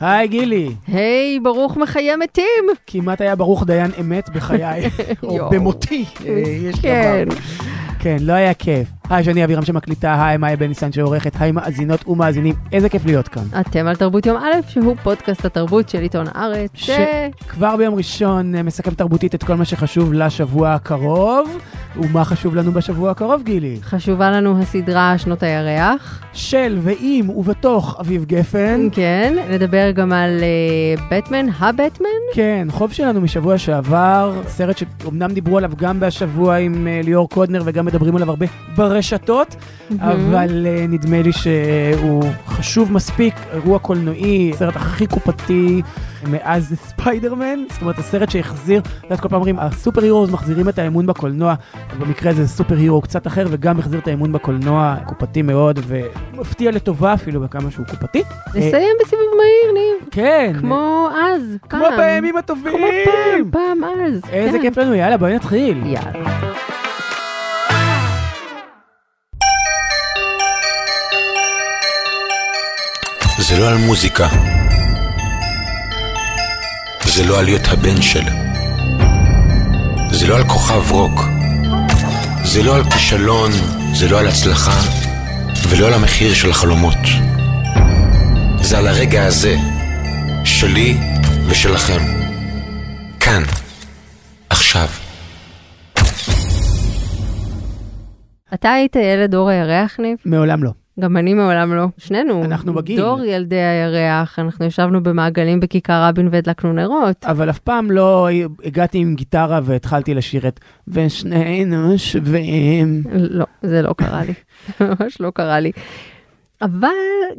היי גילי, היי, ברוך מחיה מתים. כמעט היה ברוך דיין אמת בחיי, או. במותי, אה, יש כן. דבר. כן, לא היה כיף. היי, שאני אבירם שמקליטה, היי, מאיה בן ניסן שעורכת, היי, מאזינות ומאזינים, איזה כיף להיות כאן. אתם על תרבות יום א', שהוא פודקאסט התרבות של עיתון הארץ, ש- ש... כבר ביום ראשון אה, מסכם תרבותית את כל מה שחשוב לשבוע הקרוב. ומה חשוב לנו בשבוע הקרוב, גילי? חשובה לנו הסדרה שנות הירח. של ועם ובתוך אביב גפן. כן, נדבר גם על בטמן, הבטמן. כן, חוב שלנו משבוע שעבר, סרט שאומנם דיברו עליו גם בשבוע עם אה, ליאור קודנר וגם מדברים עליו הרבה ברשתות, אבל אה, נדמה לי שהוא חשוב מספיק, אירוע קולנועי, הסרט הכי קופתי מאז ספיידרמן, זאת אומרת הסרט שהחזיר, את יודעת כל פעם אומרים, הסופר הירוז מחזירים את האמון בקולנוע, במקרה הזה זה סופר הירו קצת אחר וגם החזיר את האמון בקולנוע, קופתי מאוד ומפתיע לטובה אפילו בכמה שהוא קופתי. אה, נסיים בסיבוב מהיר, ניב. כן, כמו אז, כמו פעם. בימים הטובים. כמו פעם, פעם אז. איזה כן. כיף לנו, יאללה בואי נתחיל. יאללה. זה לא על מוזיקה. זה לא על להיות הבן של. זה לא על כוכב רוק. זה לא על כישלון, זה לא על הצלחה, ולא על המחיר של החלומות. זה על הרגע הזה, שלי ושלכם. כאן, עכשיו. אתה היית ילד דור הירח, ניב? מעולם לא. גם אני מעולם לא. שנינו. אנחנו בגיל. דור ילדי הירח, אנחנו ישבנו במעגלים בכיכר רבין והדלקנו נרות. אבל אף פעם לא הגעתי עם גיטרה והתחלתי לשיר את ושנינו שווים. לא, זה לא קרה לי. ממש לא קרה לי. אבל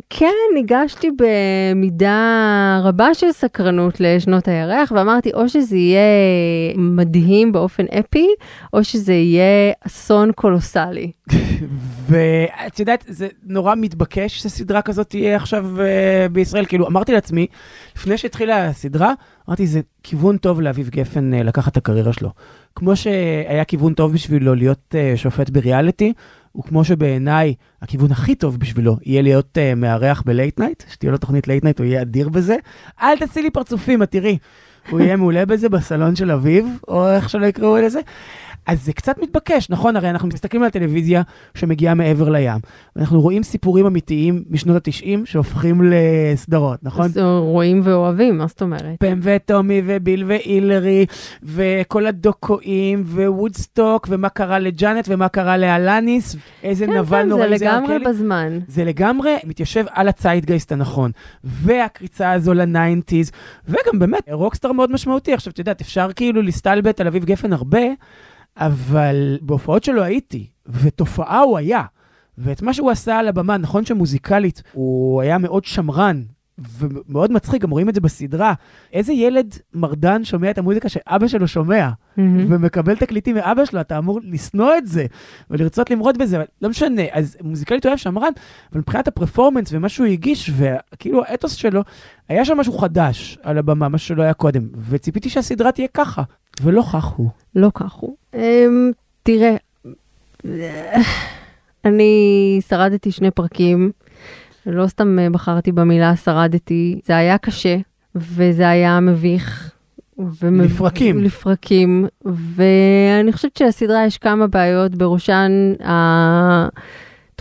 כן, ניגשתי במידה רבה של סקרנות לשנות הירח, ואמרתי, או שזה יהיה מדהים באופן אפי, או שזה יהיה אסון קולוסלי. ואת יודעת, זה נורא מתבקש שסדרה כזאת תהיה עכשיו uh, בישראל. כאילו, אמרתי לעצמי, לפני שהתחילה הסדרה, אמרתי, זה כיוון טוב לאביב גפן uh, לקחת את הקריירה שלו. כמו שהיה כיוון טוב בשבילו להיות uh, שופט בריאליטי, וכמו שבעיניי הכיוון הכי טוב בשבילו יהיה להיות uh, מארח ב late night, שתהיה לו תוכנית late night, הוא יהיה אדיר בזה. אל תעשי לי פרצופים, את תראי. הוא יהיה מעולה בזה בסלון של אביב, או איך שלא יקראו לזה. אז זה קצת מתבקש, נכון? הרי אנחנו מסתכלים על טלוויזיה שמגיעה מעבר לים, ואנחנו רואים סיפורים אמיתיים משנות ה-90 שהופכים לסדרות, נכון? אז רואים ואוהבים, מה זאת אומרת? פאם וטומי וביל והילרי, וכל הדוקואים, וודסטוק, ומה קרה לג'אנט, ומה קרה לאלניס, איזה כן, נבל כן, זה נוראי לגמרי ארקלי. בזמן. זה לגמרי מתיישב על הציידגייסט הנכון. והקריצה הזו ל nineties, וגם באמת, rockstar מאוד משמעותי. עכשיו, את יודעת, אפשר כאילו להסתלבט על אביב גפן הרבה, אבל בהופעות שלו הייתי, ותופעה הוא היה. ואת מה שהוא עשה על הבמה, נכון שמוזיקלית הוא היה מאוד שמרן ומאוד מצחיק, גם רואים את זה בסדרה. איזה ילד מרדן שומע את המוזיקה שאבא שלו שומע, מהמם. ומקבל תקליטים מאבא שלו, אתה אמור לשנוא את זה, ולרצות למרוד בזה, אבל לא משנה, אז מוזיקלית הוא היה שמרן, אבל מבחינת הפרפורמנס ומה שהוא הגיש, וכאילו האתוס שלו, היה שם משהו חדש על הבמה, משהו שלא היה קודם, וציפיתי שהסדרה תהיה ככה, ולא כך הוא. לא כך הוא. אמ, תראה, אני שרדתי שני פרקים, לא סתם אה, בחרתי במילה שרדתי, זה היה קשה, וזה היה מביך. ומב- לפרקים. לפרקים, ואני חושבת שלסדרה יש כמה בעיות, בראשן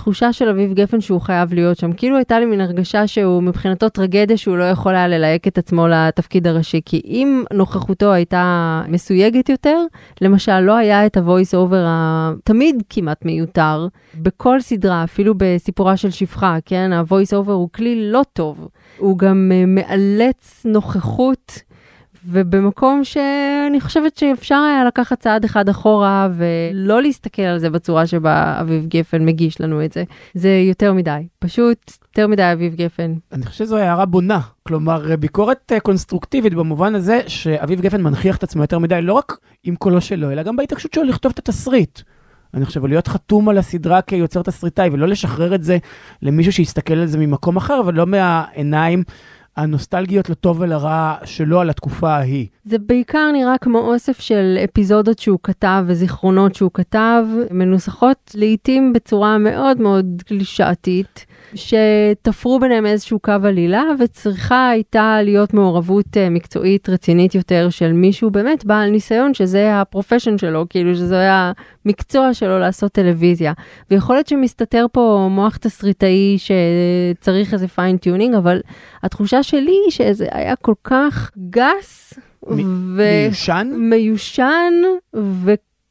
התחושה של אביב גפן שהוא חייב להיות שם. כאילו הייתה לי מין הרגשה שהוא מבחינתו טרגדיה שהוא לא יכול היה ללהק את עצמו לתפקיד הראשי, כי אם נוכחותו הייתה מסויגת יותר, למשל לא היה את ה-voice over התמיד כמעט מיותר, בכל סדרה, אפילו בסיפורה של שפחה, כן? ה-voice over הוא כלי לא טוב, הוא גם אה, מאלץ נוכחות. ובמקום שאני חושבת שאפשר היה לקחת צעד אחד אחורה ולא להסתכל על זה בצורה שבה אביב גפן מגיש לנו את זה. זה יותר מדי, פשוט יותר מדי אביב גפן. אני חושב שזו הערה בונה, כלומר ביקורת אה, קונסטרוקטיבית במובן הזה שאביב גפן מנכיח את עצמו יותר מדי, לא רק עם קולו שלו, אלא גם בהתעקשות שלו לכתוב את התסריט. אני חושב, להיות חתום על הסדרה כיוצר תסריטאי, ולא לשחרר את זה למישהו שיסתכל על זה ממקום אחר, ולא מהעיניים הנוסטלגיות לטוב ולרע שלו על התקופה ההיא. זה בעיקר נראה כמו אוסף של אפיזודות שהוא כתב וזיכרונות שהוא כתב, מנוסחות לעיתים בצורה מאוד מאוד קלישאתית. שתפרו ביניהם איזשהו קו עלילה, וצריכה הייתה להיות מעורבות uh, מקצועית רצינית יותר של מישהו באמת בעל ניסיון, שזה הפרופשן שלו, כאילו שזה היה המקצוע שלו לעשות טלוויזיה. ויכול להיות שמסתתר פה מוח תסריטאי שצריך איזה fine tuning, אבל התחושה שלי היא שזה היה כל כך גס. מ- ו... מיושן? מיושן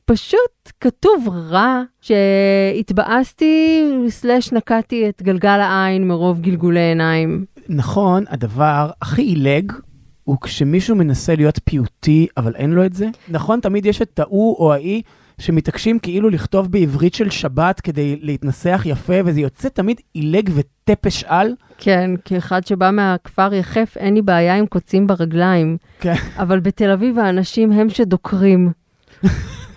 ופשוט כתוב רע, שהתבאסתי slash נקעתי את גלגל העין מרוב גלגולי עיניים. נכון, הדבר הכי עילג הוא כשמישהו מנסה להיות פיוטי, אבל אין לו את זה. נכון, תמיד יש את ההוא או ההיא שמתעקשים כאילו לכתוב בעברית של שבת כדי להתנסח יפה, וזה יוצא תמיד עילג וטפש על. כן, כאחד שבא מהכפר יחף, אין לי בעיה עם קוצים ברגליים. כן. אבל בתל אביב האנשים הם שדוקרים.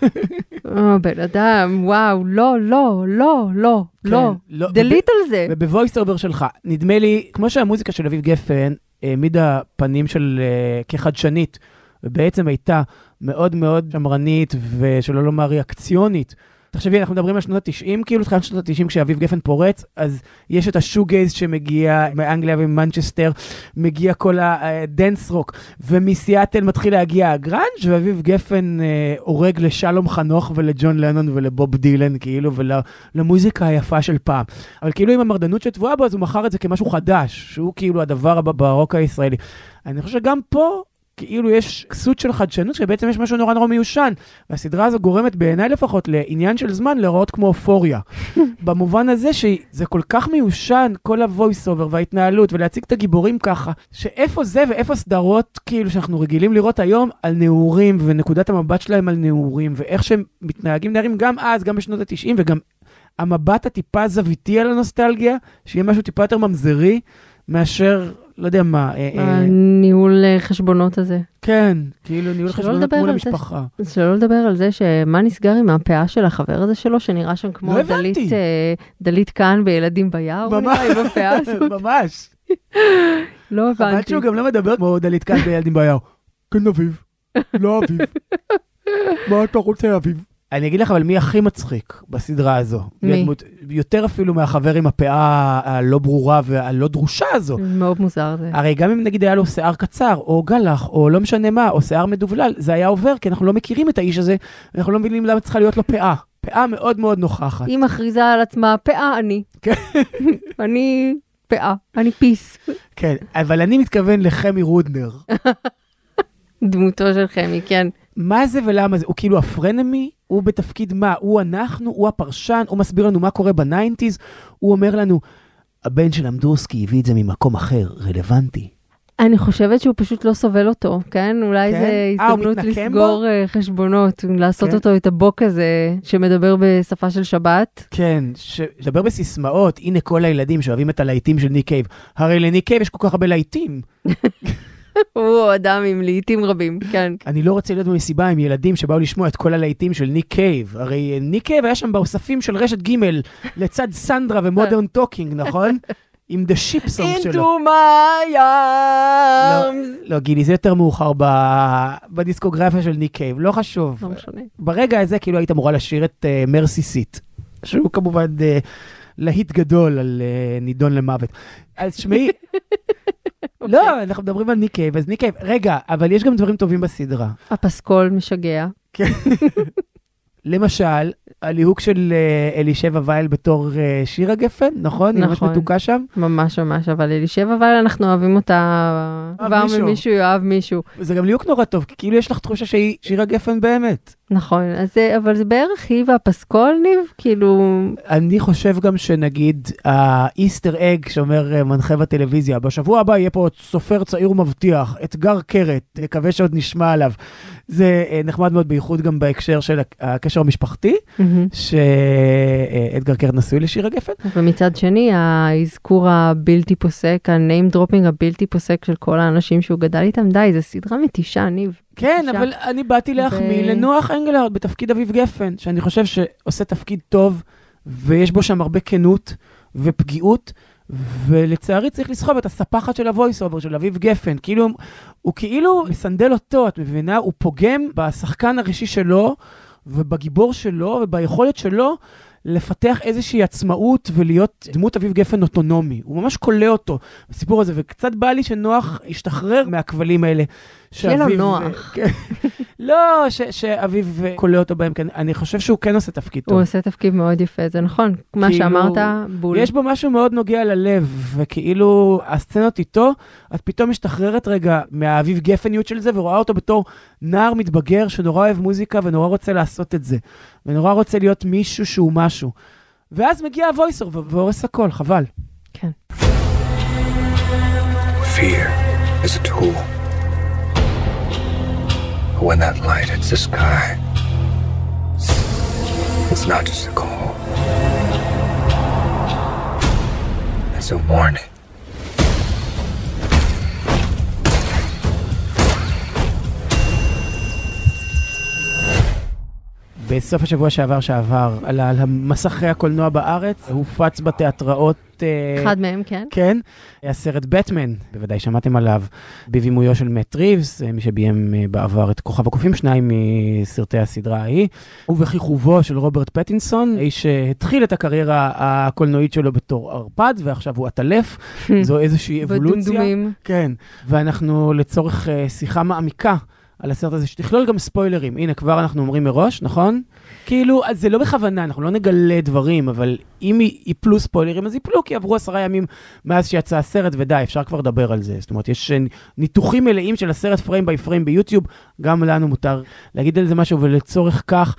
או, בן אדם, וואו, לא, לא, לא, לא, לא. לא, דלית על זה. ובבויס אובר שלך, נדמה לי, כמו שהמוזיקה של אביב גפן העמידה פנים של uh, כחדשנית, ובעצם הייתה מאוד מאוד שמרנית, ושלא לומר ריאקציונית. תחשבי, אנחנו מדברים על שנות ה-90, כאילו תחילת שנות ה-90 כשאביב גפן פורץ, אז יש את ה shoegaze שמגיע מאנגליה וממנצ'סטר, מגיע כל ה dance rock, ומסיאטל מתחיל להגיע הגראנג', ואביב גפן אה, הורג לשלום חנוך ולג'ון לנון ולבוב דילן, כאילו, ולמוזיקה היפה של פעם. אבל כאילו עם המרדנות שטבועה בו, אז הוא מכר את זה כמשהו חדש, שהוא כאילו הדבר הבא ברוק הישראלי. אני חושב שגם פה, כאילו יש כסות של חדשנות, שבעצם יש משהו נורא נורא מיושן. והסדרה הזו גורמת בעיניי לפחות לעניין של זמן להיראות כמו אופוריה. במובן הזה שזה כל כך מיושן, כל ה-voice over וההתנהלות, ולהציג את הגיבורים ככה, שאיפה זה ואיפה סדרות כאילו שאנחנו רגילים לראות היום על נעורים, ונקודת המבט שלהם על נעורים, ואיך שהם מתנהגים נערים גם אז, גם בשנות ה-90, וגם המבט הטיפה זוויתי על הנוסטלגיה, שיהיה משהו טיפה יותר ממזרי, מאשר, לא יודע מה, אה, אה, הניהול אה, חשבונות הזה. כן, כאילו ניהול חשבונות מול המשפחה. שלא לדבר על זה שמה נסגר עם הפאה של החבר הזה שלו, שנראה שם כמו לא. דלית, דלית כאן בילדים ביער, הוא נראה עם הפאה הזאת. ממש. לא חבל הבנתי. שהוא גם לא מדבר כמו דלית כאן בילדים ביער. כן, אביב. לא אביב. מה אתה רוצה, אביב? אני אגיד לך, אבל מי הכי מצחיק בסדרה הזו? מי? הדמות- יותר אפילו מהחבר עם הפאה הלא ברורה והלא דרושה הזו. מאוד מוזר זה. הרי גם אם נגיד היה לו שיער קצר, או גלח, או לא משנה מה, או שיער מדובלל, זה היה עובר, כי אנחנו לא מכירים את האיש הזה, ואנחנו לא מבינים למה צריכה להיות לו פאה. פאה מאוד מאוד נוכחת. היא מכריזה על עצמה, פאה אני. כן. אני פאה, אני פיס. כן, אבל אני מתכוון לחמי רודנר. דמותו של חמי, כן. מה זה ולמה זה? הוא כאילו הפרנמי? הוא בתפקיד מה? הוא אנחנו? הוא הפרשן? הוא מסביר לנו מה קורה בניינטיז? הוא אומר לנו, הבן של אמדורסקי הביא את זה ממקום אחר, רלוונטי. אני חושבת שהוא פשוט לא סובל אותו, כן? אולי כן? זה אה, הזדמנות מתנקם לסגור אה, חשבונות, לעשות כן. אותו את הבוק הזה שמדבר בשפה של שבת. כן, שדבר בסיסמאות, הנה כל הילדים שאוהבים את הלהיטים של ניק קייב. הרי לניק קייב יש כל כך הרבה להיטים. הוא אדם עם לעיתים רבים, כן. אני לא רוצה להיות במסיבה עם ילדים שבאו לשמוע את כל הלהיטים של ניק קייב. הרי ניק קייב היה שם באוספים של רשת ג' לצד סנדרה ומודרן טוקינג, נכון? עם The Ship Song שלו. into my arms. לא, גילי, זה יותר מאוחר ב... בדיסקוגרפיה של ניק קייב, לא חשוב. לא משנה. ברגע הזה כאילו היית אמורה לשיר את The Mercy Seat, שהוא כמובן uh, להיט גדול על uh, נידון למוות. אז שמעי, לא, אנחנו מדברים על ניק קייב, אז ניק קייב, רגע, אבל יש גם דברים טובים בסדרה. הפסקול משגע. למשל, הליהוק של uh, אלישבע וייל בתור uh, שירה גפן, נכון? היא ממש נכון. מתוקה שם. ממש ממש, אבל אלישב, אבל אנחנו אוהבים אותה כבר מישהו. ממישהו יאהב מישהו. זה גם ליהוק נורא טוב, כי כאילו יש לך תחושה שהיא שירה גפן באמת. נכון, אז זה, אבל זה בערך היא והפסקול, ניב? כאילו, אני חושב גם שנגיד האיסטר אג שאומר אה, מנחה בטלוויזיה, בשבוע הבא יהיה פה עוד סופר צעיר ומבטיח, אתגר קרת, נקווה שעוד נשמע עליו. זה אה, נחמד מאוד, בייחוד גם בהקשר של הק- הקשר המשפחתי, מהמם. שאתגר קרת נשוי לשירה גפן. ומצד שני, האזכור הבלתי פוסק, ה-name dropping הבלתי פוסק של כל האנשים שהוא גדל איתם, די, זו סדרה מתישה, ניב. כן, אישה. אבל אני באתי להחמיא ו- לנוח אנגלרד בתפקיד אביב גפן, שאני חושב שעושה תפקיד טוב, ויש בו שם הרבה כנות ופגיעות, ולצערי צריך לסחוב את הספחת של ה voice over של אביב גפן. כאילו, הוא כאילו מסנדל אותו, את מבינה? הוא פוגם בשחקן הראשי שלו, ובגיבור שלו, וביכולת שלו לפתח איזושהי עצמאות ולהיות דמות אביב גפן אוטונומי. הוא ממש כולא אותו בסיפור הזה, וקצת בא לי שנוח ישתחרר מהכבלים האלה. שיהיה לו נוח. כן. לא, ש- שאביב כולא אותו בהם, כן. אני חושב שהוא כן עושה תפקיד טוב. הוא עושה תפקיד מאוד יפה, זה נכון. מה כאילו, שאמרת, בול. יש בו משהו מאוד נוגע ללב, וכאילו הסצנות איתו, את פתאום משתחררת רגע מהאביב גפניות של זה, ורואה אותו בתור נער מתבגר שנורא אוהב מוזיקה ונורא רוצה לעשות את זה, ונורא רוצה להיות מישהו שהוא משהו. ואז מגיע הוויסר והורס הכל, חבל. כן. Fear is a tool. When that light hits the sky, it's not just a call, it's a warning. בסוף השבוע שעבר שעבר, על, על מסכי הקולנוע בארץ, הופץ בתיאטראות... אה, אחד מהם, כן. כן, הסרט בטמן, בוודאי שמעתם עליו, בבימויו של מאט ריבס, אה, מי שביים אה, בעבר את כוכב הקופים, שניים מסרטי הסדרה ההיא, ובכיכובו של רוברט פטינסון, האיש שהתחיל את הקריירה הקולנועית שלו בתור ערפד, ועכשיו הוא עטלף, זו איזושהי אבולוציה. בדומדומים. כן, ואנחנו לצורך שיחה מעמיקה על הסרט הזה, שתכלול גם ספוילרים. הנה, כבר אנחנו אומרים מראש, נכון? כאילו, אז זה לא בכוונה, אנחנו לא נגלה דברים, אבל אם ייפלו ספוילרים, אז ייפלו, כי עברו עשרה ימים מאז שיצא הסרט, ודי, אפשר כבר לדבר על זה. זאת אומרת, יש אה, ניתוחים מלאים של הסרט פריים ביי פריים ביוטיוב, גם לנו מותר להגיד על זה משהו, ולצורך כך...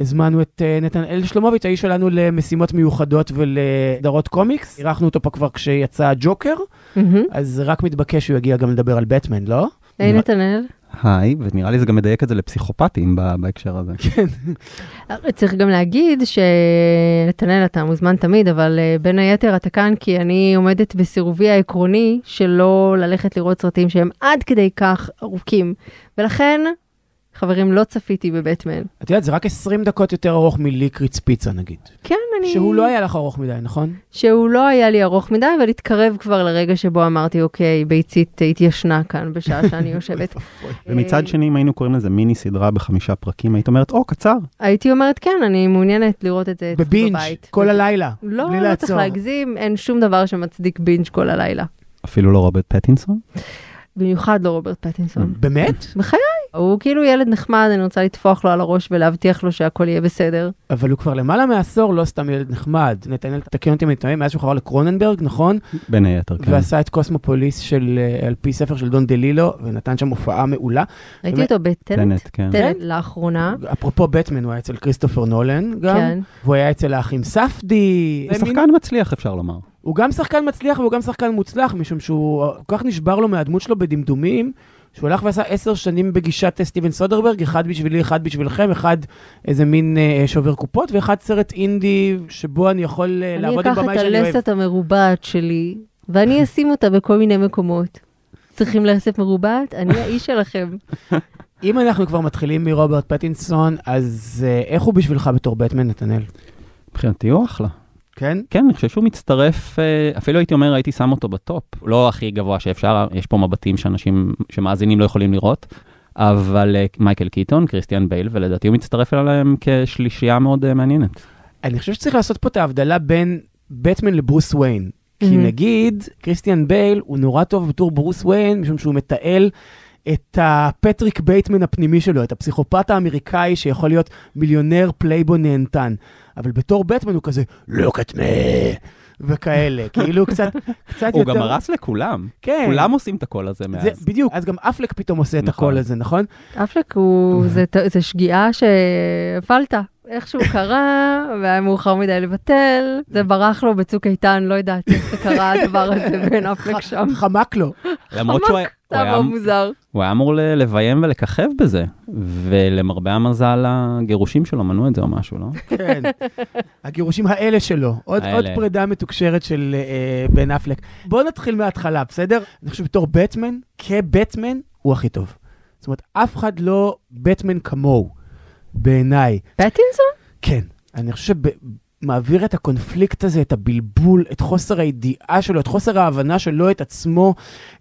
הזמנו את uh, נתנאל שלומוביץ', האיש שלנו למשימות מיוחדות ולדרות קומיקס. אירחנו אותו פה כבר כשיצא ג'וקר, מהמם. אז רק מתבקש שהוא יגיע גם לדבר על בטמן, לא? היי נתנאל. היי, ונראה לי זה גם מדייק את זה לפסיכופטים ב- בהקשר הזה. כן. צריך גם להגיד שנתנאל, אתה מוזמן תמיד, אבל אה, בין היתר אתה כאן כי אני עומדת בסירובי העקרוני שלא ללכת לראות סרטים שהם עד כדי כך ארוכים. ולכן, חברים, לא צפיתי בבטמן. את יודעת, זה רק 20 דקות יותר ארוך מליקריץ פיצה נגיד. כן, אני... שהוא לא היה לך ארוך מדי, נכון? שהוא לא היה לי ארוך מדי, אבל התקרב כבר לרגע שבו אמרתי, אוקיי, ביצית התיישנה כאן בשעה שאני יושבת. ומצד שני, אם היינו קוראים לזה מיני סדרה בחמישה פרקים, היית אומרת, או, קצר. הייתי אומרת, כן, אני מעוניינת לראות את זה אצלי בבינג' בבית. כל הלילה, לא, בלי לא לעצור. צריך להגזים, אין שום דבר שמצדיק בינג' כל הלילה. אפילו לא רוברט פטינסון. במיוחד לא רוברט פטינסון. באמת? בחיי. הוא כאילו ילד נחמד, אני רוצה לטפוח לו על הראש ולהבטיח לו שהכל יהיה בסדר. אבל הוא כבר למעלה מעשור לא סתם ילד נחמד. נתנאל, תקן אותי אם אני טועה, מאז שהוא חבר לקרוננברג, נכון? בין היתר, כן. ועשה את קוסמופוליס של, אה, על פי ספר של דון דלילו, ונתן שם הופעה מעולה. ראיתי? אותו בטנט, טנט, כן. טנט לאחרונה. אפרופו בטמן, הוא היה אצל כריסטופר נולן גם, כן. והוא היה אצל האחים ספדי. הוא שחקן מצליח, אפשר לומר. הוא גם שחקן מצליח והוא גם שחקן מוצלח, משום שהוא כל כך נשבר לו מהדמות שלו בדמדומים, שהוא הלך ועשה עשר שנים בגישת סטיבן סודרברג, אחד בשבילי, אחד בשבילכם, אחד איזה מין אה, שובר קופות, ואחד סרט אינדי שבו אני יכול אה, אני לעבוד עם אקח את במאי שאני אוהב. הלסת המרובעת שלי, ואני אשים אותה בכל מיני מקומות. צריכים לסת מרובעת? אני האיש שלכם. אם אנחנו כבר מתחילים מרוברט פטינסון, אז אה, איך הוא בשבילך בתור בטמן, נתנאל? מבחינתי הוא אחלה. כן? כן, אני חושב שהוא מצטרף, אה, אפילו הייתי אומר, הייתי שם אותו בטופ. לא הכי גבוה שאפשר, יש פה מבטים שאנשים שמאזינים לא יכולים לראות, אבל אה, מייקל קיטון, קריסטיאן בייל, ולדעתי הוא מצטרף אליהם כשלישייה מאוד אה, מעניינת. אני חושב שצריך לעשות פה את ההבדלה בין בטמן לברוס וויין. כי. נגיד, קריסטיאן בייל הוא נורא טוב בתור ברוס וויין, משום שהוא מתעל את הפטריק בייטמן הפנימי שלו, את הפסיכופת האמריקאי שיכול להיות מיליונר פלייבוי נהנתן. אבל בתור בטמן הוא כזה, look at me, וכאלה, כאילו קצת, קצת הוא יותר... גם הרס לכולם. כן. כולם עושים את הקול הזה מאז. זה, בדיוק, אז גם אפלק פתאום עושה את נכון. הקול הזה, נכון? אפלק הוא, זה, זה שגיאה שהפלת. איכשהו קרה, והיה מאוחר מדי לבטל, זה ברח לו בצוק איתן, לא יודעת איך זה קרה הדבר הזה בין אפלק שם. חמק לו. למרות שהוא היה- זה הוא היה מאוד מוזר. הוא היה אמור לביים ולככב בזה, ולמרבה המזל הגירושים שלו מנעו את זה או משהו, לא? כן. הגירושים האלה שללו. עוד, עוד האלה. פרידה מתוקשרת של אה, בן אפלק. בואו נתחיל מההתחלה, בסדר? אני חושב בתור בטמן, כבטמן, הוא הכי טוב. זאת אומרת, אף אחד לא בטמן כמוהו, בעיניי. פטינסון? כן. אני חושב שמעביר את הקונפליקט הזה, את הבלבול, את חוסר הידיעה שלו, את חוסר ההבנה שלו, את עצמו,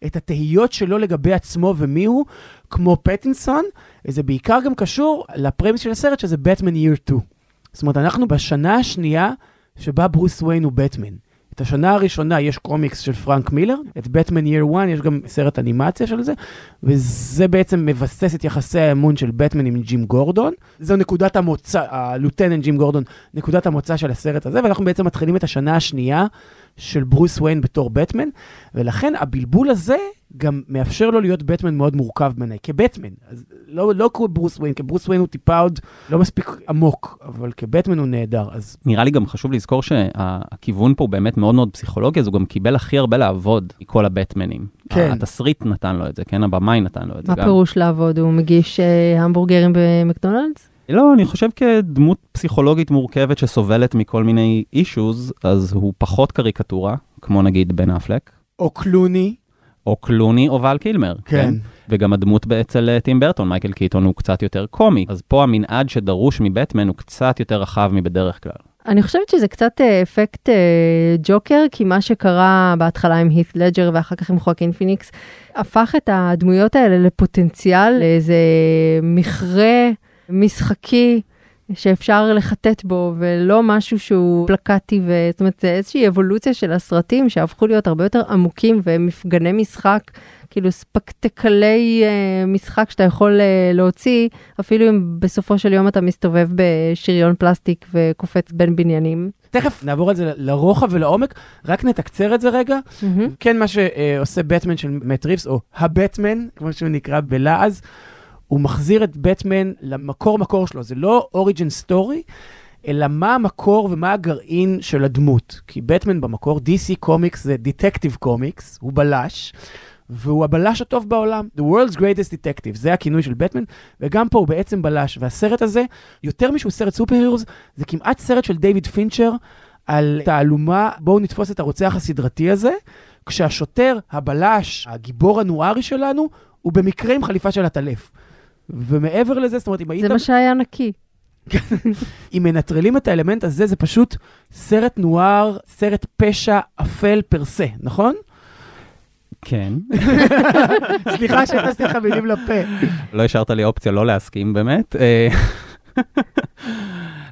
את התהיות שלו לגבי עצמו ומי הוא, כמו פטינסון, וזה בעיקר גם קשור לפרמיס של הסרט, שזה בטמן year 2. זאת אומרת, אנחנו בשנה השנייה שבה ברוס וויין הוא בטמן. את השנה הראשונה יש קומיקס של פרנק מילר, את בטמן year one, יש גם סרט אנימציה של זה, וזה בעצם מבסס את יחסי האמון של בטמן עם ג'ים גורדון. זו נקודת המוצא, הלוטננט ג'ים גורדון, נקודת המוצא של הסרט הזה, ואנחנו בעצם מתחילים את השנה השנייה של ברוס וויין בתור בטמן, ולכן הבלבול הזה גם מאפשר לו להיות בטמן מאוד מורכב בעיניי, כבטמן. אז לא, לא כברוס וויין, כברוס וויין הוא טיפה עוד לא מספיק עמוק, אבל כבטמן הוא נהדר. אז נראה לי גם חשוב לזכור שהכיוון פה הוא באמת מאוד מאוד פסיכולוגי, אז הוא גם קיבל הכי הרבה לעבוד מכל הבטמנים. כן. התסריט נתן לו את זה, כן? הבמאי נתן לו את זה מה גם. פירוש לעבוד? הוא מגיש אה, המבורגרים במקדונלדס? לא, אני חושב כדמות פסיכולוגית מורכבת שסובלת מכל מיני אישוז, אז הוא פחות קריקטורה, כמו נגיד בן אפלק, או קלוני, או קלוני או ואל קילמר. כן. וגם הדמות אצל טים ברטון, מייקל קיטון, הוא קצת יותר קומי. אז פה המנעד שדרוש מבטמן הוא קצת יותר רחב מבדרך כלל. אני חושבת שזה קצת אה, אפקט אה, ג'וקר, כי מה שקרה בהתחלה עם הית' לג'ר ואחר כך עם חואקין פיניקס, הפך את הדמויות האלה לפוטנציאל, לאיזה מכרה משחקי. שאפשר לחטט בו, ולא משהו שהוא פלקטי, ו... זאת אומרת, זה איזושהי אבולוציה של הסרטים שהפכו להיות הרבה יותר עמוקים ומפגני משחק, כאילו ספקטקלי אה, משחק שאתה יכול אה, להוציא, אפילו אם בסופו של יום אתה מסתובב בשריון פלסטיק וקופץ בין בניינים. תכף נעבור על זה לרוחב ולעומק, רק נתקצר את זה רגע. מהמם. כן, מה שעושה בטמן של מאט ריבס, או הבטמן, כמו שהוא נקרא בלעז, הוא מחזיר את בטמן למקור מקור שלו. זה לא origin story, אלא מה המקור ומה הגרעין של הדמות. כי בטמן במקור, DC קומיקס זה Detective Comics, הוא בלש. והוא הבלש הטוב בעולם, The World's Greatest Detective, זה הכינוי של בטמן, וגם פה הוא בעצם בלש, והסרט הזה, יותר משהוא סרט סופר הירוס, זה כמעט סרט של דיוויד פינצ'ר על תעלומה, בואו נתפוס את הרוצח הסדרתי הזה, כשהשוטר, הבלש, הגיבור הנוארי שלנו, הוא במקרה עם חליפה של עטלף. ומעבר לזה, זאת אומרת, אם היית... זה מה שהיה נקי. אם מנטרלים את האלמנט הזה, זה פשוט סרט נואר, סרט פשע אפל פרסה, נכון? כן. סליחה שהכנסתי לך מילים לפה. לא השארת לי אופציה לא להסכים באמת. אה,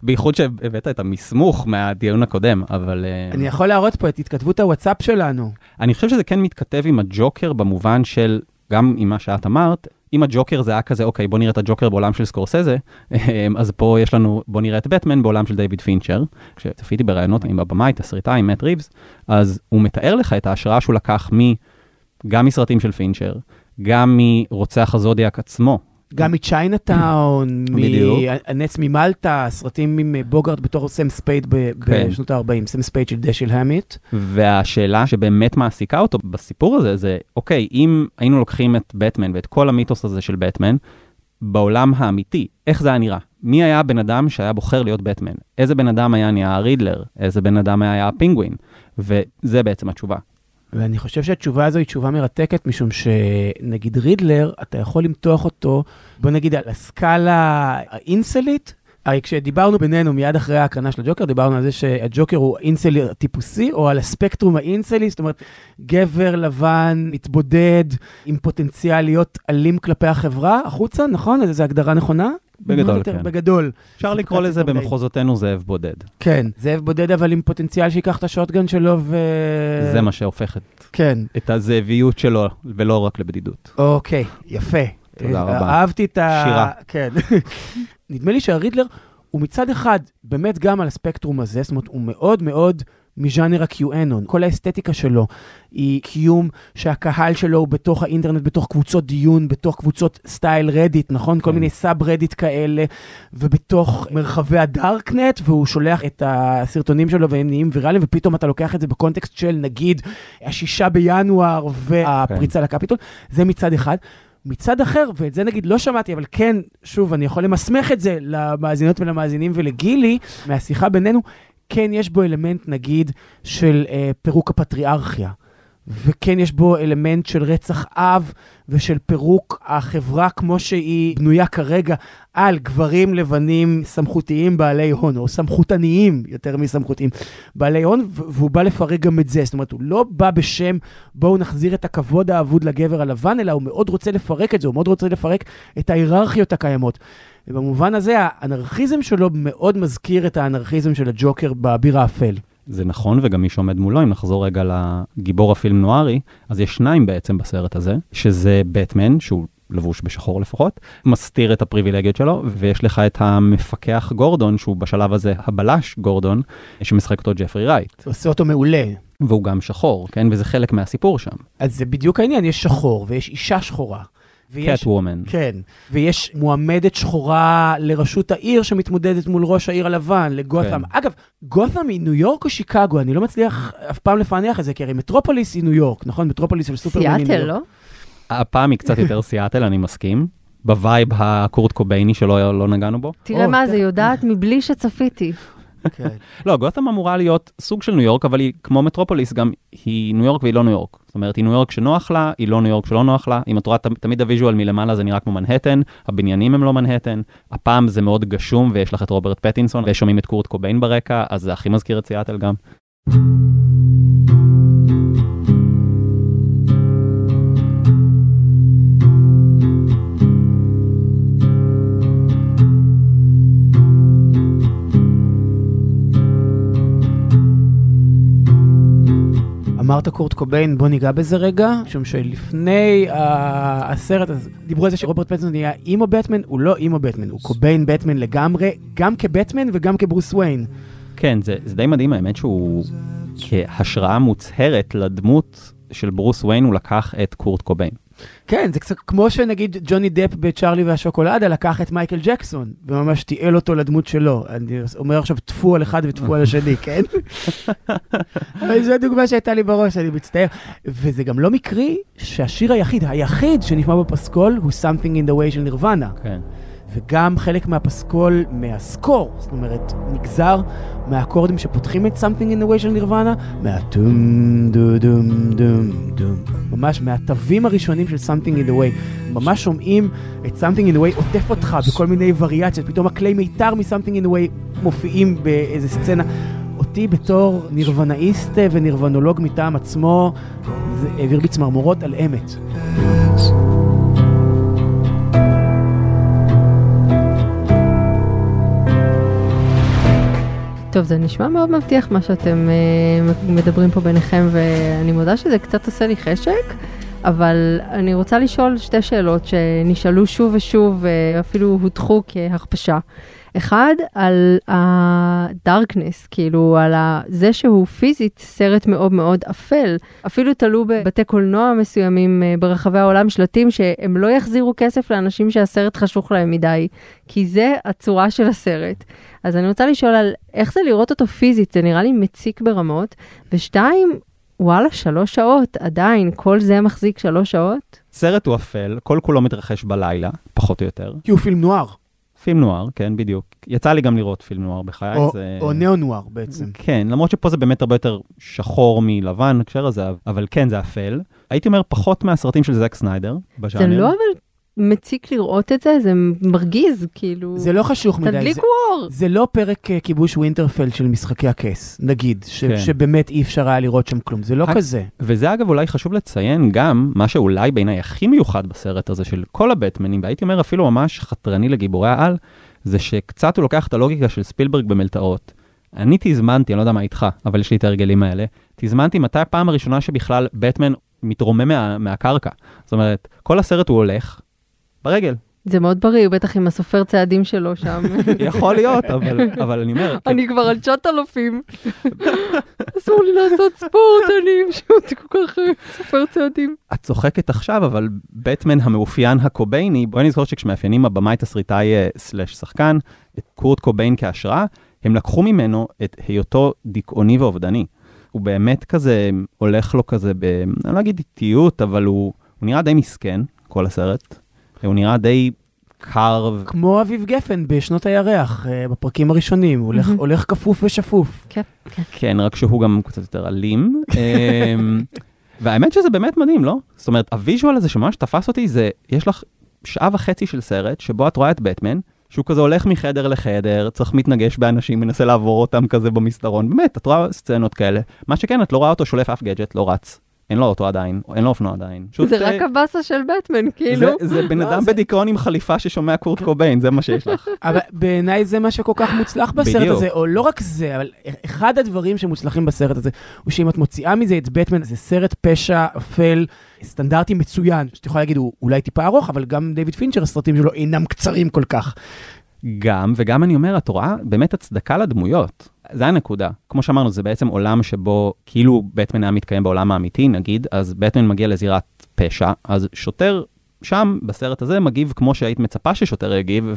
בייחוד שהבאת את המסמוך מהדיון הקודם, אבל... אה, אני יכול להראות פה את התכתבות הוואטסאפ שלנו. אני חושב שזה כן מתכתב עם הג'וקר במובן של, גם עם מה שאת אמרת, אם הג'וקר זה היה כזה, אוקיי, בוא נראה את הג'וקר בעולם של סקורסזה, אז פה יש לנו, בוא נראה את בטמן בעולם של דיוויד פינצ'ר. כשצפיתי בראיונות עם הבמאי, תסריטאי, מאט ריבס, אז הוא מתאר לך את ההשראה שהוא לקח מ... גם מסרטים של פינצ'ר, גם מרוצח הזודיאק עצמו. גם מצ'יינאטאון. הנץ ממלטה, סרטים עם בוגארד בתור סם ספייד ב- כן. בשנות ה-40, סם ספייד של דשל המית. והשאלה שבאמת מעסיקה אותו בסיפור הזה, זה, אוקיי, אם היינו לוקחים את בטמן ואת כל המיתוס הזה של בטמן, בעולם האמיתי, איך זה היה נראה? מי היה הבן אדם שהיה בוחר להיות בטמן? איזה בן אדם היה נהיה הרידלר? איזה בן אדם היה הפינגווין? וזה בעצם התשובה. ואני חושב שהתשובה הזו היא תשובה מרתקת, משום שנגיד רידלר, אתה יכול למתוח אותו, בוא נגיד על הסקאלה האינסלית. הרי כשדיברנו בינינו מיד אחרי ההקרנה של הג'וקר, דיברנו על זה שהג'וקר הוא אינסלי טיפוסי, או על הספקטרום האינסלי, זאת אומרת, גבר לבן, מתבודד, עם פוטנציאל להיות אלים כלפי החברה, החוצה, נכון? זו הגדרה נכונה? בגדול, יותר, כן. בגדול. אפשר לקרוא לזה אוקיי. במחוזותינו זאב בודד. כן, זאב בודד, אבל עם פוטנציאל שייקח את ה shotgun שלו ו... זה מה שהופך את, כן. את הזאביות שלו, ולא רק לבדידות. אוקיי, יפה. תודה אה, רבה. אהבתי את ה... שירה. כן. נדמה לי שהרידלר הוא מצד אחד באמת גם על הספקטרום הזה, זאת אומרת, הוא מאוד מאוד מז'אנר ה-QAnon. כל האסתטיקה שלו היא קיום שהקהל שלו הוא בתוך האינטרנט, בתוך קבוצות דיון, בתוך קבוצות style Reddit, נכון? כל כן. מיני subreddit כאלה, ובתוך מרחבי הדארקנט, והוא שולח את הסרטונים שלו והם נהיים ויראליים, ופתאום אתה לוקח את זה בקונטקסט של נגיד השישה בינואר והפריצה לקפיטול, זה מצד אחד. מצד אחר, ואת זה נגיד לא שמעתי, אבל כן, שוב, אני יכול למסמך את זה למאזינות ולמאזינים ולגילי, מהשיחה בינינו, כן יש בו אלמנט, נגיד, של אה, פירוק הפטריארכיה. וכן יש בו אלמנט של רצח אב ושל פירוק החברה כמו שהיא בנויה כרגע על גברים לבנים סמכותיים בעלי הון, או סמכותניים יותר מסמכותיים בעלי הון, והוא בא לפרק גם את זה. זאת אומרת, הוא לא בא בשם בואו נחזיר את הכבוד האבוד לגבר הלבן, אלא הוא מאוד רוצה לפרק את זה, הוא מאוד רוצה לפרק את ההיררכיות הקיימות. ובמובן הזה, האנרכיזם שלו מאוד מזכיר את האנרכיזם של הג'וקר באביר האפל. זה נכון, וגם מי שעומד מולו, אם נחזור רגע לגיבור הפילם נוארי, אז יש שניים בעצם בסרט הזה, שזה בטמן, שהוא לבוש בשחור לפחות, מסתיר את הפריבילגיות שלו, ויש לך את המפקח גורדון, שהוא בשלב הזה הבלש גורדון, שמשחק אותו ג'פרי רייט, עושה אותו מעולה. והוא גם שחור, כן? וזה חלק מהסיפור שם. אז זה בדיוק העניין, יש שחור ויש אישה שחורה. ויש- קט וומן. כן, ויש מועמדת שחורה לראשות העיר שמתמודדת מול ראש העיר הלבן, לגותם. כן. אגב, גותם היא ניו יורק או שיקגו? אני לא מצליח אף פעם לפענח את זה, כי הרי מטרופוליס היא ניו יורק, נכון? מטרופוליס של סופרמן היא ניו סיאטל. לא? הפעם היא קצת יותר סיאטל, אני מסכים. ב vibe הקורט קובייני שלא לא נגענו בו. תראה מה זה, יודעת מבלי שצפיתי. כן. לא, גותם אמורה להיות סוג של ניו יורק, אבל היא כמו מטרופוליס, גם היא ניו יורק והיא לא ניו יורק. זאת אומרת, היא ניו יורק שנוח לה, היא לא ניו יורק שלא נוח לה. אם את רואה תמיד ה visual מלמעלה זה נראה כמו מנהטן, הבניינים הם לא מנהטן. הפעם זה מאוד גשום ויש לך את רוברט פטינסון, ושומעים את קורט קוביין ברקע, אז זה הכי מזכיר את סיאטל גם. אמרת קורט קוביין, בוא ניגע בזה רגע, משום שלפני ה- הסרט, אז דיברו על זה שרוברט פטסון נהיה אימו בטמן, הוא לא אימו בטמן, הוא קוביין בטמן לגמרי, גם כבטמן וגם כברוס וויין. כן, זה, זה די מדהים, האמת שהוא כהשראה מוצהרת לדמות של ברוס וויין, הוא לקח את קורט קוביין. כן, זה קצת כמו שנגיד ג'וני דפ בצ'ארלי והשוקולדה לקח את מייקל ג'קסון, וממש תיעל אותו לדמות שלו. אני אומר עכשיו טפו על אחד וטפו על השני, כן? אבל זו הדוגמה שהייתה לי בראש, אני מצטער. וזה גם לא מקרי שהשיר היחיד, היחיד שנשמע בפסקול הוא Something in the way של נירוונה. כן. וגם חלק מהפסקול, מהסקור, זאת אומרת, נגזר מהאקורדים שפותחים את Something in the way של נירוונה, מהטום דו דום דום דום, ממש מהתווים הראשונים של Something in the way. ממש שומעים את Something in the way עוטף אותך בכל מיני וריאציות, פתאום הכלי מיתר מ-Something in the way מופיעים באיזה סצנה. אותי בתור נירוונאיסט ונירוונולוג מטעם עצמו, זה העביר בי צמרמורות על אמת. טוב, זה נשמע מאוד מבטיח מה שאתם uh, מדברים פה ביניכם, ואני מודה שזה קצת עושה לי חשק, אבל אני רוצה לשאול שתי שאלות שנשאלו שוב ושוב, ואפילו הוטחו כהכפשה. אחד, על ה-darkness, כאילו על זה שהוא פיזית סרט מאוד מאוד אפל. אפילו תלו בבתי קולנוע מסוימים אה, ברחבי העולם שלטים שהם לא יחזירו כסף לאנשים שהסרט חשוך להם מדי, כי זה הצורה של הסרט. אז אני רוצה לשאול על איך זה לראות אותו פיזית, זה נראה לי מציק ברמות. ושתיים, וואלה, שלוש שעות, עדיין, כל זה מחזיק שלוש שעות? סרט הוא אפל, כל כולו מתרחש בלילה, פחות או יותר. כי הוא פילם נוער, פילם נוער, כן, בדיוק. יצא לי גם לראות פילם נוער בחיי. או- זה... או ניאו-נוער בעצם. כן, למרות שפה זה באמת הרבה יותר שחור מלבן, הקשר הזה, אבל כן, זה אפל. הייתי אומר פחות מהסרטים של זק סניידר, בז'אנר. זה לא אבל מציק לראות את זה, זה מרגיז, כאילו... זה לא חשוך מדי. זה- תדליקו אור. זה לא פרק אה, כיבוש ווינטרפלד של משחקי הכס, נגיד, ש- כן. שבאמת אי אפשר היה לראות שם כלום, זה לא רק- כזה. וזה אגב אולי חשוב לציין גם, מה שאולי בעיניי הכי מיוחד בסרט הזה של כל הבטמנים, והייתי אומר אפילו ממש חתרני לגיבורי העל, זה שקצת הוא לוקח את הלוגיקה של ספילברג במלתעות. אני תזמנתי, אני לא יודע מה איתך, אבל יש לי את ההרגלים האלה, תזמנתי מתי הפעם הראשונה שבכלל בטמן מתרומם מה, מהקרקע. זאת אומרת, כל הסרט הוא הולך ברגל. זה מאוד בריא, בטח עם הסופר צעדים שלו שם. יכול להיות, אבל, אבל אני אומר, אני כבר על 9,000. אסור לי לעשות ספורט, אני פשוט כל כך סופר צעדים. את צוחקת עכשיו, אבל בטמן המאופיין הקובייני, בואי נזכור שכשמאפיינים הבמאי תסריטאי אה, סלאש שחקן, את קורט קוביין כהשראה, הם לקחו ממנו את היותו דיכאוני ואובדני. הוא באמת כזה, הולך לו כזה, ב, אני לא אגיד איטיות, אבל הוא, הוא נראה די מסכן, כל הסרט. הוא נראה די קר, כמו אביב גפן בשנות הירח, אה, בפרקים הראשונים, הוא הולך-. הולך כפוף ושפוף. כן, כן. כן, רק שהוא גם קצת יותר אלים. אמ, והאמת שזה באמת מדהים, לא? זאת אומרת, הוויז'ואל הזה שממש תפס אותי זה, יש לך שעה וחצי של סרט שבו את רואה את בטמן, שהוא כזה הולך מחדר לחדר, צריך מתנגש באנשים, מנסה לעבור אותם כזה במסדרון, באמת, את רואה סצנות כאלה. מה שכן, את לא רואה אותו שולף אף גדג'ט, לא רץ. אין לו אוטו עדיין, אין לו אופנוע עדיין. פשוט, זה רק אה, הבאסה של בטמן, כאילו. זה, זה בן אדם בדיכאון עם חליפה ששומע קורט קוביין, זה מה שיש לך. אבל בעיניי זה מה שכל כך מוצלח בסרט. הזה, או לא רק זה, אבל אחד הדברים שמוצלחים בסרט הזה, הוא שאם את מוציאה מזה את בטמן, זה סרט פשע אפל, סטנדרטי מצוין, שאת יכולה להגיד, הוא אולי טיפה ארוך, אבל גם דיוויד פינצ'ר, הסרטים שלו אינם קצרים כל כך. גם, וגם אני אומר, את רואה באמת הצדקה לדמויות. זה הנקודה. כמו שאמרנו, זה בעצם עולם שבו כאילו בטמן היה מתקיים בעולם האמיתי, נגיד, אז בטמן מגיע לזירת פשע, אז שוטר שם, בסרט הזה, מגיב כמו שהיית מצפה ששוטר יגיב,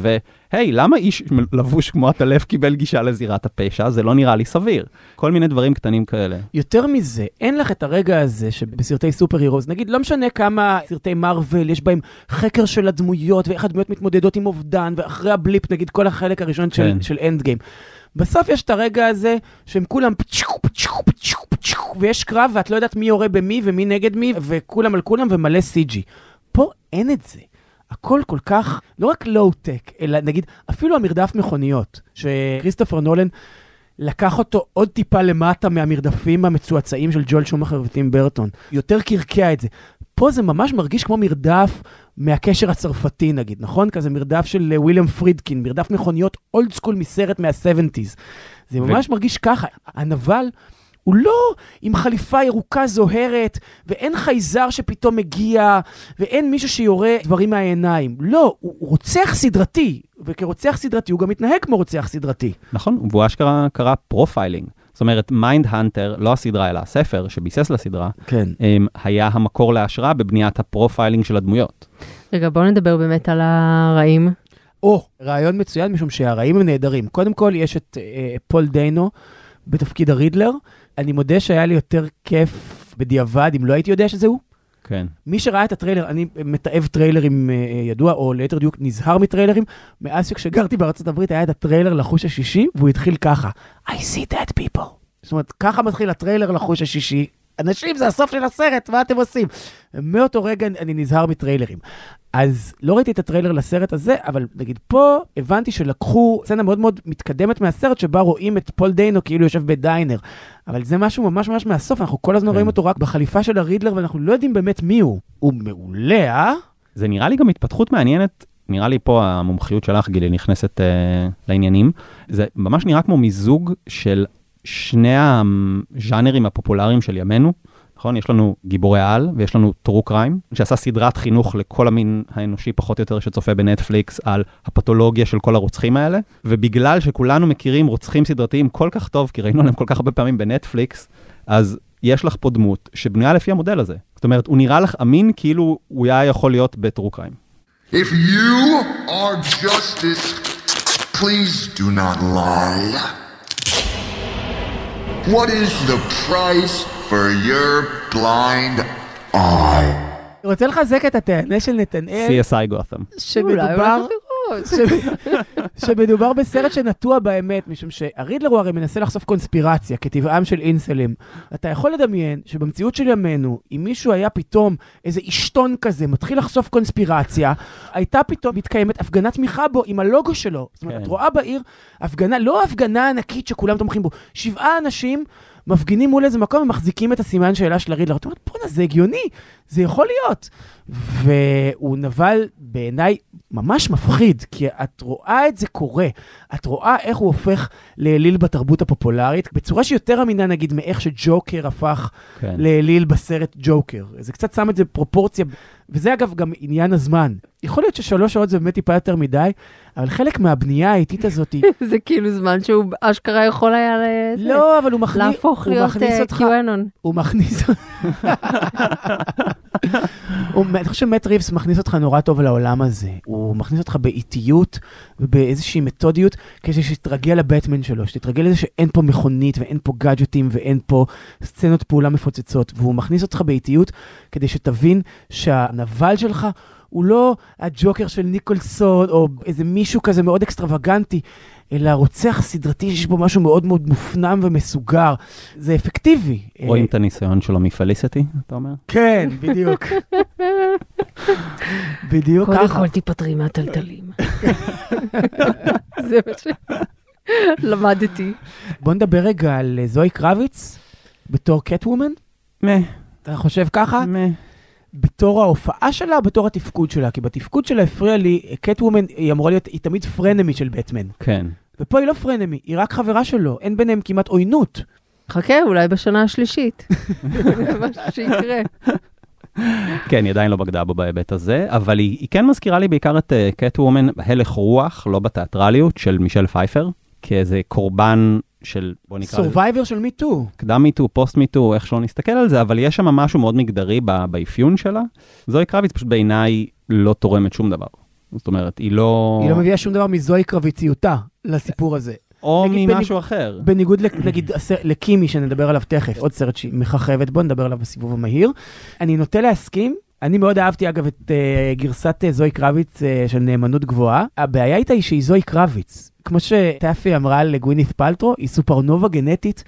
והי, למה איש לבוש כמו עטלף קיבל גישה לזירת הפשע? זה לא נראה לי סביר. כל מיני דברים קטנים כאלה. יותר מזה, אין לך את הרגע הזה שבסרטי superheroes, נגיד, לא משנה כמה סרטי מארוול, יש בהם חקר של הדמויות, ואיך הדמויות מתמודדות עם אובדן, ואחרי ה blip, נגיד, כל החלק הראשון של, כן. של Endgame. בסוף יש את הרגע הזה שהם כולם פצ'ו, פצ'ו, פצ'ו, פצ'ו, ויש קרב ואת לא יודעת מי יורה במי ומי נגד מי, וכולם על כולם ומלא CG. פה אין את זה. הכל כל כך, לא רק לואו-טק, אלא נגיד, אפילו המרדף מכוניות, שכריסטופר נולן לקח אותו עוד טיפה למטה מהמרדפים המצועצעים של ג'ואל שומאכר וטים ברטון. יותר קרקע את זה. פה זה ממש מרגיש כמו מרדף מהקשר הצרפתי נגיד, נכון? כזה מרדף של אה, וויליאם פרידקין, מרדף מכוניות old school מסרט מה-70's. זה ממש מרגיש ככה. הנבל הוא לא עם חליפה ירוקה זוהרת, ואין חייזר שפתאום מגיע, ואין מישהו שיורה דברים מהעיניים. לא, הוא הוא רוצח סדרתי, וכרוצח סדרתי הוא גם מתנהג כמו רוצח סדרתי. נכון, והוא אשכרה קרא profiling. זאת אומרת, Mindhunter, לא הסדרה, אלא הספר שביסס לסדרה, כן. אמ, היה המקור להשראה בבניית ה profiling של הדמויות. רגע, בואו נדבר באמת על הרעים. או, רעיון מצוין, משום שהרעים הם נהדרים. קודם כל, יש את אה, פול דיינו בתפקיד הרידלר. אני מודה שהיה לי יותר כיף בדיעבד, אם לא הייתי יודע שזה הוא. כן. מי שראה את הטריילר, אני מתעב טריילרים אה, אה, ידוע, או ליתר דיוק נזהר מטריילרים, מאז שכשגרתי בארצות הברית היה את הטריילר לחוש השישי, והוא התחיל ככה, I see dead people. זאת אומרת, ככה מתחיל הטריילר לחוש השישי. אנשים, זה הסוף של הסרט, מה אתם עושים? מאותו רגע אני נזהר מטריילרים. אז לא ראיתי את הטריילר לסרט הזה, אבל נגיד פה הבנתי שלקחו סצנה מאוד מאוד מתקדמת מהסרט, שבה רואים את פול דיינו כאילו יושב ב diner. אבל זה משהו ממש ממש מהסוף, אנחנו כל הזמן כן. רואים אותו רק בחליפה של הרידלר, ואנחנו לא יודעים באמת מי הוא. הוא מעולה, אה? זה נראה לי גם התפתחות מעניינת, נראה לי פה המומחיות שלך, גילי, נכנסת אה, לעניינים. זה ממש נראה כמו מיזוג של שני הז'אנרים הפופולריים של ימינו. נכון? יש לנו גיבורי על ויש לנו טרו קריים, שעשה סדרת חינוך לכל המין האנושי פחות או יותר שצופה בנטפליקס על הפתולוגיה של כל הרוצחים האלה. ובגלל שכולנו מכירים רוצחים סדרתיים כל כך טוב, כי ראינו עליהם כל כך הרבה פעמים בנטפליקס, אז יש לך פה דמות שבנויה לפי המודל הזה. זאת אומרת, הוא נראה לך אמין כאילו הוא היה יכול להיות בטרו קריים. If you are justice, please do not lie. What is the price for your blind eye? אני רוצה לחזק את הטענה של נתנאל, CSI גותם. שמדובר... שמדובר בסרט שנטוע באמת, משום שהרידלר הוא הרי מנסה לחשוף קונספירציה, כטבעם של אינסלים. אתה יכול לדמיין שבמציאות של ימינו, אם מישהו היה פתאום איזה עשתון כזה, מתחיל לחשוף קונספירציה, הייתה פתאום מתקיימת הפגנת תמיכה בו עם הלוגו שלו. זאת אומרת, כן. את רואה בעיר הפגנה, לא הפגנה ענקית שכולם תומכים בו, שבעה אנשים מפגינים מול איזה מקום ומחזיקים את הסימן שאלה של הרידלר. את אומרת, בואנה, זה הגיוני, זה יכול להיות. והוא נבל בעיניי ממש מפחיד, כי את רואה את זה קורה. את רואה איך הוא הופך לאליל בתרבות הפופולרית, בצורה שיותר אמינה נגיד מאיך שג'וקר הפך כן. לאליל בסרט ג'וקר. זה קצת שם את זה בפרופורציה, וזה אגב גם עניין הזמן. יכול להיות ששלוש שעות זה באמת טיפה יותר מדי, אבל חלק מהבנייה האיטית הזאת, זה כאילו זמן שהוא אשכרה יכול היה לא, אבל הוא מכניס, להפוך להיות מכניס אה, אותך, QAnon. הוא מכניס... הוא- אני חושב שמט ריבס מכניס אותך נורא טוב לעולם הזה. הוא מכניס אותך באיטיות ובאיזושהי מתודיות, כדי שתתרגל לבטמן שלו, שתתרגל לזה שאין פה מכונית ואין פה גאדג'טים ואין פה סצנות פעולה מפוצצות. והוא מכניס אותך באיטיות כדי שתבין שהנבל שלך הוא לא הג'וקר של ניקולסון, או איזה מישהו כזה מאוד אקסטרווגנטי, אלא רוצח סדרתי שיש בו משהו מאוד מאוד מופנם ומסוגר. זה אפקטיבי. רואים אה, את הניסיון שלו מפליסיטי, אתה אומר? כן, בדיוק. בדיוק קודם ככה. כל תיפטרי מהטלטלים. זה מה שלמדתי. בוא נדבר רגע על אה, זוהי קרביץ בתור קט וומן. מה, אתה חושב ככה? מה. בתור ההופעה שלה, בתור התפקוד שלה? כי בתפקוד שלה הפריע לי, קט וומן היא אמורה להיות, היא תמיד פרנמי של בטמן. כן. ופה היא לא frenemy, היא רק חברה שלו, אין ביניהם כמעט עוינות. חכה, אולי בשנה השלישית. זה משהו שיקרה. כן, היא עדיין לא בגדה בו בהיבט הזה, אבל היא, היא כן מזכירה לי בעיקר את Catwoman בהלך רוח, לא בתיאטרליות, של מישל פייפר, כאיזה קורבן של, בוא נקרא לזה, survivor של MeToo. קדם MeToo, פוסט MeToo, איך שלא נסתכל על זה, אבל יש שם משהו מאוד מגדרי באפיון שלה. זוהי קרביץ פשוט בעיניי לא תורמת שום דבר. זאת אומרת, היא לא... היא לא מביאה שום דבר מזוהי קרביציותה לסיפור הזה. או ממשהו אחר. בניגוד נגיד לקימי שנדבר עליו תכף, עוד סרט שהיא מככבת בו, נדבר עליו בסיבוב המהיר. אני נוטה להסכים. אני מאוד אהבתי אגב את uh, גרסת uh, זוהי קרביץ uh, של נאמנות גבוהה. הבעיה איתה היא שהיא זוהי קרביץ. כמו שטאפי אמרה על גווינית פלטרו, היא סופרנובה גנטית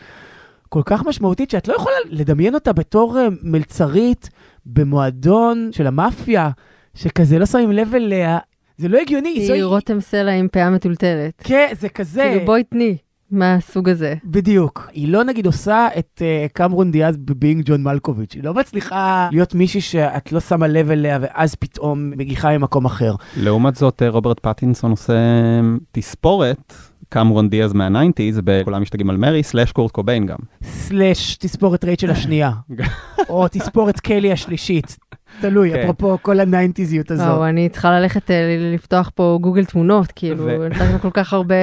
כל כך משמעותית שאת לא יכולה לדמיין אותה בתור uh, מלצרית במועדון של המאפיה, שכזה לא שמים לב אליה. זה לא הגיוני, היא זואי... רותם סלע עם פאה מטולטלת. כן, זה כזה. כאילו בואי תני, מהסוג הזה. בדיוק. היא לא נגיד עושה את אה, קמרון דיאז ב Being John Malkovich. היא לא מצליחה להיות מישהי שאת לא שמה לב אליה ואז פתאום מגיחה ממקום אחר. לעומת זאת, אה, רוברט פטינסון עושה אה, תספורת, קמרון דיאז מה nineties, בכולם משתגעים על מרי, slash קורט קוביין גם. slash תספורת רייצ'ל השנייה. או תספורת קלי השלישית. תלוי, כן. אפרופו כל הניינטיזיות הזו. וואו, אני צריכה ללכת אה, לפתוח פה גוגל תמונות, כאילו, ו- נתנו כל כך הרבה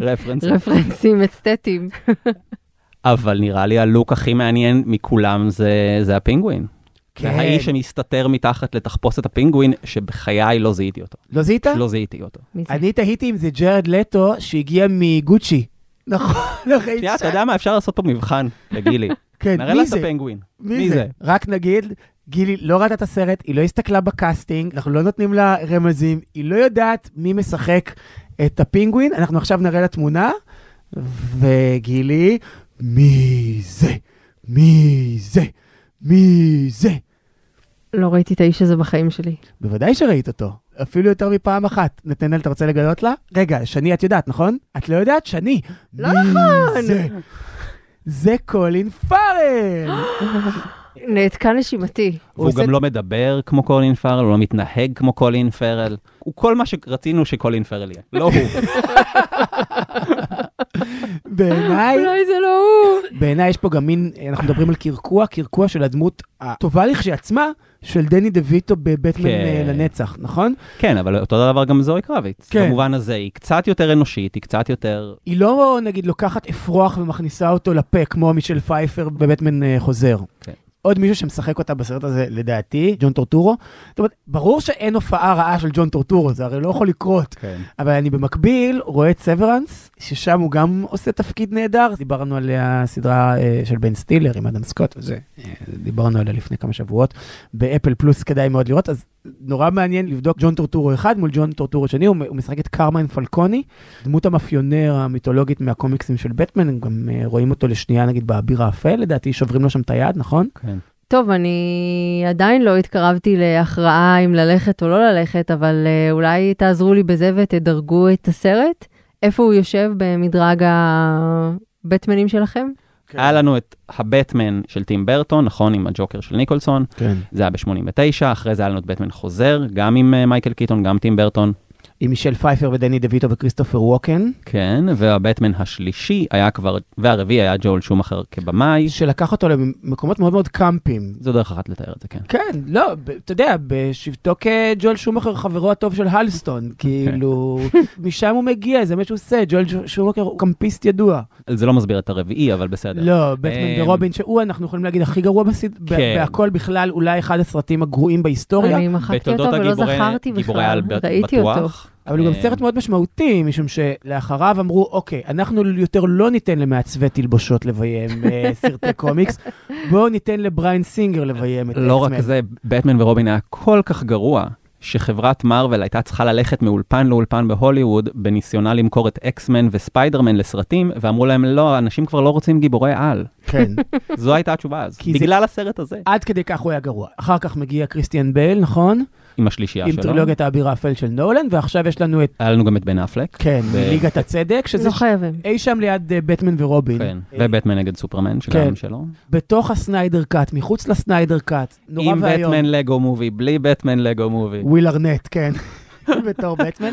רפרנס. רפרנסים אסתטיים. אבל נראה לי הלוק הכי מעניין מכולם זה, זה הפינגווין. כן. זה האיש שמסתתר מתחת לתחפושת הפינגווין, שבחיי לא זיהיתי אותו. לא זיהית? לא זיהיתי אותו. מי זה? אני תהיתי אם זה ג'רד לטו שהגיע מגוצ'י. נכון, לא ראיתי. שנייה, אתה יודע מה, אפשר לעשות פה מבחן לגילי. כן, נראה לה מי את זה? הפינגווין. מי זה? רק נגיד, גילי לא ראתה את הסרט, היא לא הסתכלה בקאסטינג, אנחנו לא נותנים לה רמזים, היא לא יודעת מי משחק את הפינגווין, אנחנו עכשיו נראה לה תמונה, וגילי, מי זה? מי זה? מי זה? לא ראיתי את האיש הזה בחיים שלי. בוודאי שראית אותו, אפילו יותר מפעם אחת. נתנאל, אתה רוצה לגלות לה? רגע, שני את יודעת, נכון? את לא יודעת? שני. לא נכון. זה? זה קולין פארל! נעתקה נשימתי. והוא עושה- גם לא מדבר כמו קולין פרל, הוא לא מתנהג כמו קולין פרל. הוא כל מה שרצינו שקולין פרל יהיה, לא הוא. בעיניי, אולי זה לא הוא. בעיניי יש פה גם מין, אנחנו מדברים על קרקוע, קרקוע של הדמות הטובה לכשעצמה, של דני דויטו בבטמן כן. אה, לנצח, נכון? כן, אבל אותו דבר גם זוהי קרביץ. כן. במובן הזה, היא קצת יותר אנושית, היא קצת יותר... היא לא, נגיד, לוקחת אפרוח ומכניסה אותו לפה, כמו מישל פייפר בבטמן אה, חוזר. כן. עוד מישהו שמשחק אותה בסרט הזה, לדעתי, ג'ון טורטורו. זאת אומרת, ברור שאין הופעה רעה של ג'ון טורטורו, זה הרי לא יכול לקרות. כן. אבל אני במקביל רואה את Severance, ששם הוא גם עושה תפקיד נהדר. דיברנו על הסדרה אה, של בן סטילר עם אדם סקוט וזה, אה, דיברנו עליה לפני כמה שבועות. באפל פלוס כדאי מאוד לראות, אז נורא מעניין לבדוק ג'ון טורטורו אחד מול ג'ון טורטורו שני, הוא, הוא משחק את קרמיין פלקוני, דמות המאפיונר המיתולוגית מהקומיקסים של בטמן, הם גם אה, רואים אותו לשנייה נגיד באביר האפל, לדעתי שוברים לו שם את היד, נכון? כן. טוב, אני עדיין לא התקרבתי להכרעה אם ללכת או לא ללכת, אבל uh, אולי תעזרו לי בזה ותדרגו את הסרט. איפה הוא יושב במדרג הבטמנים שלכם? היה לנו את הבטמן של טים ברטון, נכון, עם הג'וקר של ניקולסון, כן. זה היה ב-89, אחרי זה היה לנו את בטמן חוזר, גם עם אה, מייקל קיטון, גם טים ברטון, עם מישל פייפר ודני דויטו וכריסטופר ווקן, כן, והבטמן השלישי היה כבר, והרביעי היה ג'ול שומאחר כבמאי, שלקח אותו למקומות מאוד מאוד קאמפים. זו דרך אחת לתאר את זה, כן. כן, לא, אתה יודע, בשבתו כג'ואל שומאכר, חברו הטוב של הלסטון, כאילו, משם הוא מגיע, זה מה שהוא עושה, ג'ואל ש- שומאכר הוא קמפיסט ידוע. זה לא מסביר את הרביעי, אבל בסדר. לא, בטמן אמ, ורובין, שהוא, אנחנו יכולים להגיד, הכי גרוע בסד... כן. בהכל בכלל, אולי אחד הסרטים הגרועים בהיסטוריה, אני מחקתי אותו ולא זכרתי בכלל, ראיתי אותו. אבל הוא גם אמ, סרט מאוד משמעותי, משום שלאחריו אמרו, אוקיי, אנחנו יותר לא ניתן למעצבי תלבושות לביים אה, סרטי קומיקס, בואו ניתן לבריין סינגר לביים את לא רק X-Men." זה, בטמן ורובין היה כל כך גרוע, שחברת מארוול הייתה צריכה ללכת מאולפן לאולפן בהוליווד בניסיונה למכור את X-Men וספיידרמן לסרטים, ואמרו להם, לא, אנשים כבר לא רוצים גיבורי על. כן. זו הייתה התשובה אז, זה- בגלל הסרט הזה, עד כדי כך הוא היה גרוע. אחר כך מגיע קריסטיאן בייל, נכון? עם השלישייה עם שלו. טרילוגיית האביר האפל של נולן, ועכשיו יש לנו את, היה לנו גם את בן אפלק. כן, ו- ליגת הצדק, שזה לא חייבים. אי שם ליד אה, בטמן ורובין. כן, אה, ובטמן נגד סופרמן, שגם כן. שלו. בתוך הסניידר cut, מחוץ לסניידר cut, נורא עם ואיום. בטמן לגו movie, בלי בטמן לגו movie. וויל ארנט, כן, בתור בטמן.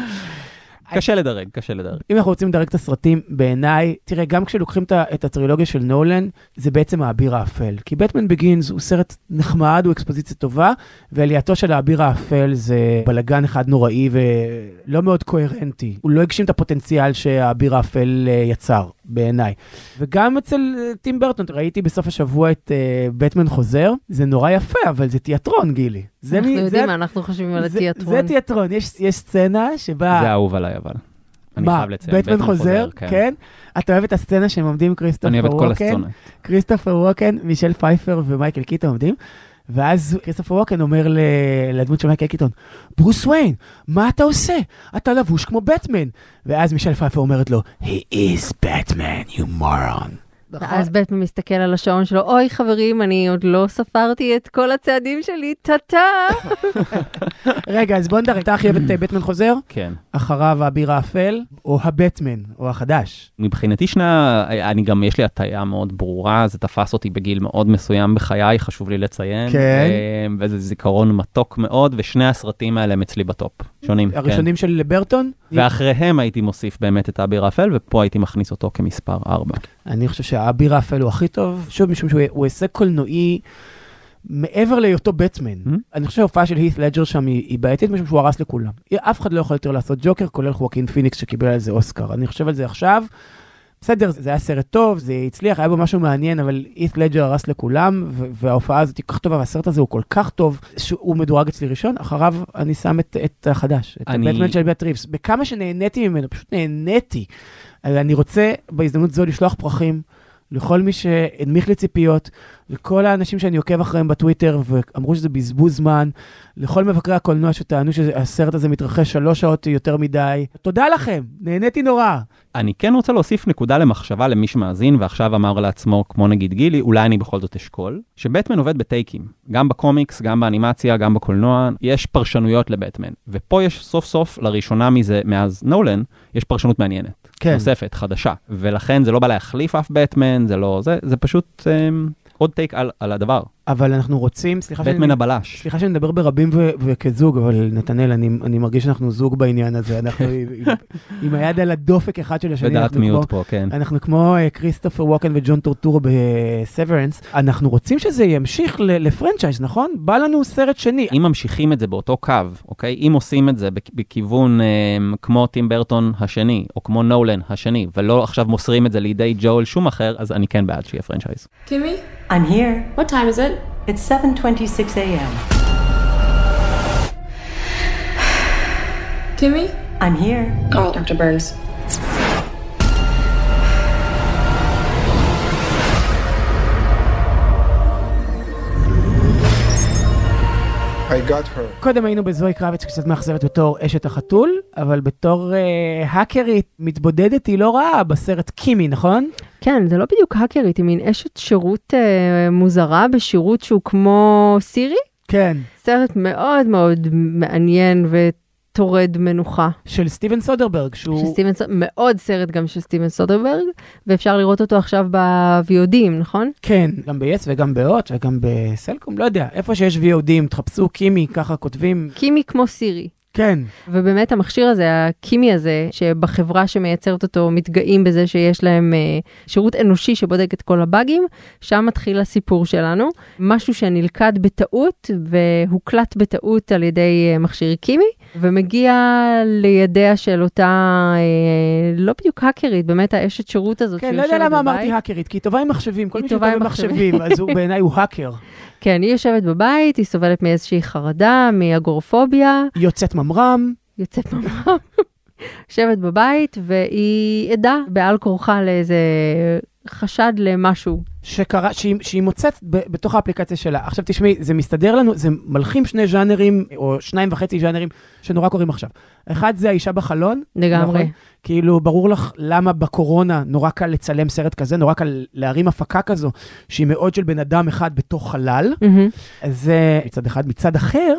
קשה לדרג, קשה לדרג. אם אנחנו רוצים לדרג את הסרטים, בעיניי, תראה, גם כשלוקחים את הטרילוגיה של נולן, זה בעצם האביר האפל. כי בטמן Begins הוא סרט נחמד, הוא אקספוזיציה טובה, ועלייתו של האביר האפל זה בלגן אחד נוראי ולא מאוד קוהרנטי. הוא לא הגשים את הפוטנציאל שהאביר האפל אה, יצר, בעיניי. וגם אצל אה, טים ברטון, ראיתי בסוף השבוע את אה, בטמן חוזר, זה נורא יפה, אבל זה תיאטרון, גילי. זה אנחנו זה- יודעים מה אנחנו חושבים על זה- התיאטרון. זה תיאטרון, יש יש סצנה שבה... זה אהוב עליי אבל. אני מה. בטמן חוזר? כן. אתה אוהב את הסצנה שהם עומדים אני כריסטופר אוהב את כל ווקן, הסצנה. כריסטופר ווקן, מישל פייפר ומייקל קיטון עומדים, ואז כריסטופר ווקן אומר לדמות של מייקל קיטון, ברוס וויין, מה אתה עושה? אתה לבוש כמו בטמן. ואז מישל פייפר אומרת לו, he is Batman, you moron. ואז בטמן מסתכל על השעון שלו, אוי חברים, אני עוד לא ספרתי את כל הצעדים שלי, טה-טה. רגע, אז בוא נדרג, אתה הכי אוהב את אה, בטמן חוזר? כן. אחריו האביר האפל, או הבטמן, או החדש. מבחינתי שנה, אני גם, יש לי הטיה מאוד ברורה, זה תפס אותי בגיל מאוד מסוים בחיי, חשוב לי לציין. כן. אה, וזה זיכרון מתוק מאוד, ושני הסרטים האלה הם אצלי בטופ. שונים, כן. הראשונים של ברטון? ואחריהם הייתי מוסיף באמת את האביר האפל, ופה הייתי מכניס אותו כמספר 4. אני חושב שהאביר האפל הוא הכי טוב, שוב, משום שהוא הוא הישג קולנועי מעבר להיותו בטמן. Mm-hmm. אני חושב שההופעה של הית' לג'ר שם היא, היא בעייתית, משום שהוא הרס לכולם. אף אחד לא יכול יותר לעשות ג'וקר, כולל חואקין פיניקס שקיבל על זה אוסקר. אני חושב על זה עכשיו. בסדר, זה היה סרט טוב, זה הצליח, היה בו משהו מעניין, אבל הית' לג'ר הרס לכולם, וההופעה הזאת היא כל כך טובה, והסרט הזה הוא כל כך טוב, שהוא מדורג אצלי ראשון, אחריו אני שם את, את החדש, את אני- הבטמן של בית ריבס. בכמה שנהניתי ממנו, פשוט נהניתי. אני רוצה בהזדמנות זו לשלוח פרחים לכל מי שהנמיך לי ציפיות, לכל האנשים שאני עוקב אחריהם בטוויטר ואמרו שזה בזבוז זמן, לכל מבקרי הקולנוע שטענו שהסרט הזה מתרחש שלוש שעות יותר מדי. תודה לכם, נהניתי נורא. אני כן רוצה להוסיף נקודה למחשבה למי שמאזין ועכשיו אמר לעצמו, כמו נגיד גילי, אולי אני בכל זאת אשכול, שבטמן עובד בטייקים, גם בקומיקס, גם באנימציה, גם בקולנוע, יש פרשנויות לבטמן. ופה יש סוף סוף, לראשונה מזה, מאז נולן, יש פרשנות מעניינת. כן. נוספת, חדשה. ולכן זה לא בא להחליף אף בטמן, זה לא זה, זה פשוט אמ, עוד טייק על, על הדבר. אבל אנחנו רוצים, סליחה שאני... בטמן הבלש. סליחה שאני מדבר ברבים ו- וכזוג, אבל נתנאל, אני, אני מרגיש שאנחנו זוג בעניין הזה. אנחנו עם, עם, עם היד על הדופק אחד של השני. בדעת אנחנו כמו- מיעוט פה, כן. אנחנו כמו אה, כריסטופר ווקן וג'ון טורטורו ב Severance, אנחנו רוצים שזה ימשיך ל- ל franchise, נכון? בא לנו סרט שני. אם ממשיכים את זה באותו קו, אוקיי? אם עושים את זה בכ- בכיוון אמ, כמו טים ברטון השני, או כמו נולן השני, ולא עכשיו מוסרים את זה לידי ג'ואל שום אחר, אז אני כן בעד שיהיה franchise. Kimmy? I'm here. What time is it? It's 7:26 a.m. Kimmy? I'm here. Call Dr. Burns. I got her. קודם היינו בזוהי קרביץ שקצת מאכזבת בתור אשת החתול, אבל בתור אה, האקרית מתבודדת היא לא רעה בסרט קימי, נכון? כן, זה לא בדיוק האקרית, היא מין אשת שירות אה, מוזרה בשירות שהוא כמו סירי. כן. סרט מאוד מאוד מעניין וטורד מנוחה. של סטיבן סודרברג, שהוא... של סטיבן, סוד- מאוד סרט גם של סטיבן סודרברג, ואפשר לראות אותו עכשיו ב-VODים, נכון? כן, גם ב-yes וגם בהוט וגם בסלקום, לא יודע, איפה שיש VODים, תחפשו קימי, ככה כותבים, קימי כמו סירי. כן, ובאמת המכשיר הזה, הקימי הזה, שבחברה שמייצרת אותו מתגאים בזה שיש להם אה, שירות אנושי שבודק את כל הבאגים, שם מתחיל הסיפור שלנו. משהו שנלכד בטעות והוקלט בטעות על ידי אה, מכשיר קימי, ומגיע לידיה של אותה, אה, לא בדיוק האקרית, באמת האשת שירות הזאת כן, לא יודע למה בבית. אמרתי האקרית, כי היא טובה עם מחשבים, כל מי שטוב עם מחשבים, אז הוא בעיניי הוא האקר. כן, היא יושבת בבית, היא סובלת מאיזושהי חרדה, מאגורפוביה. היא יוצאת ממר"ם, יוצאת ממר"ם, יושבת בבית, והיא עדה בעל כורחה לאיזה חשד למשהו שקרה, שהיא, שהיא מוצאת ב, בתוך האפליקציה שלה. עכשיו תשמעי, זה מסתדר לנו, זה מלחים שני ז'אנרים, או שניים וחצי ז'אנרים, שנורא קוראים עכשיו. אחד זה האישה בחלון. לגמרי. נכון? כאילו, ברור לך למה בקורונה נורא קל לצלם סרט כזה, נורא קל להרים הפקה כזו, שהיא מאוד של בן אדם אחד בתוך חלל. אז זה מצד אחד. מצד אחר,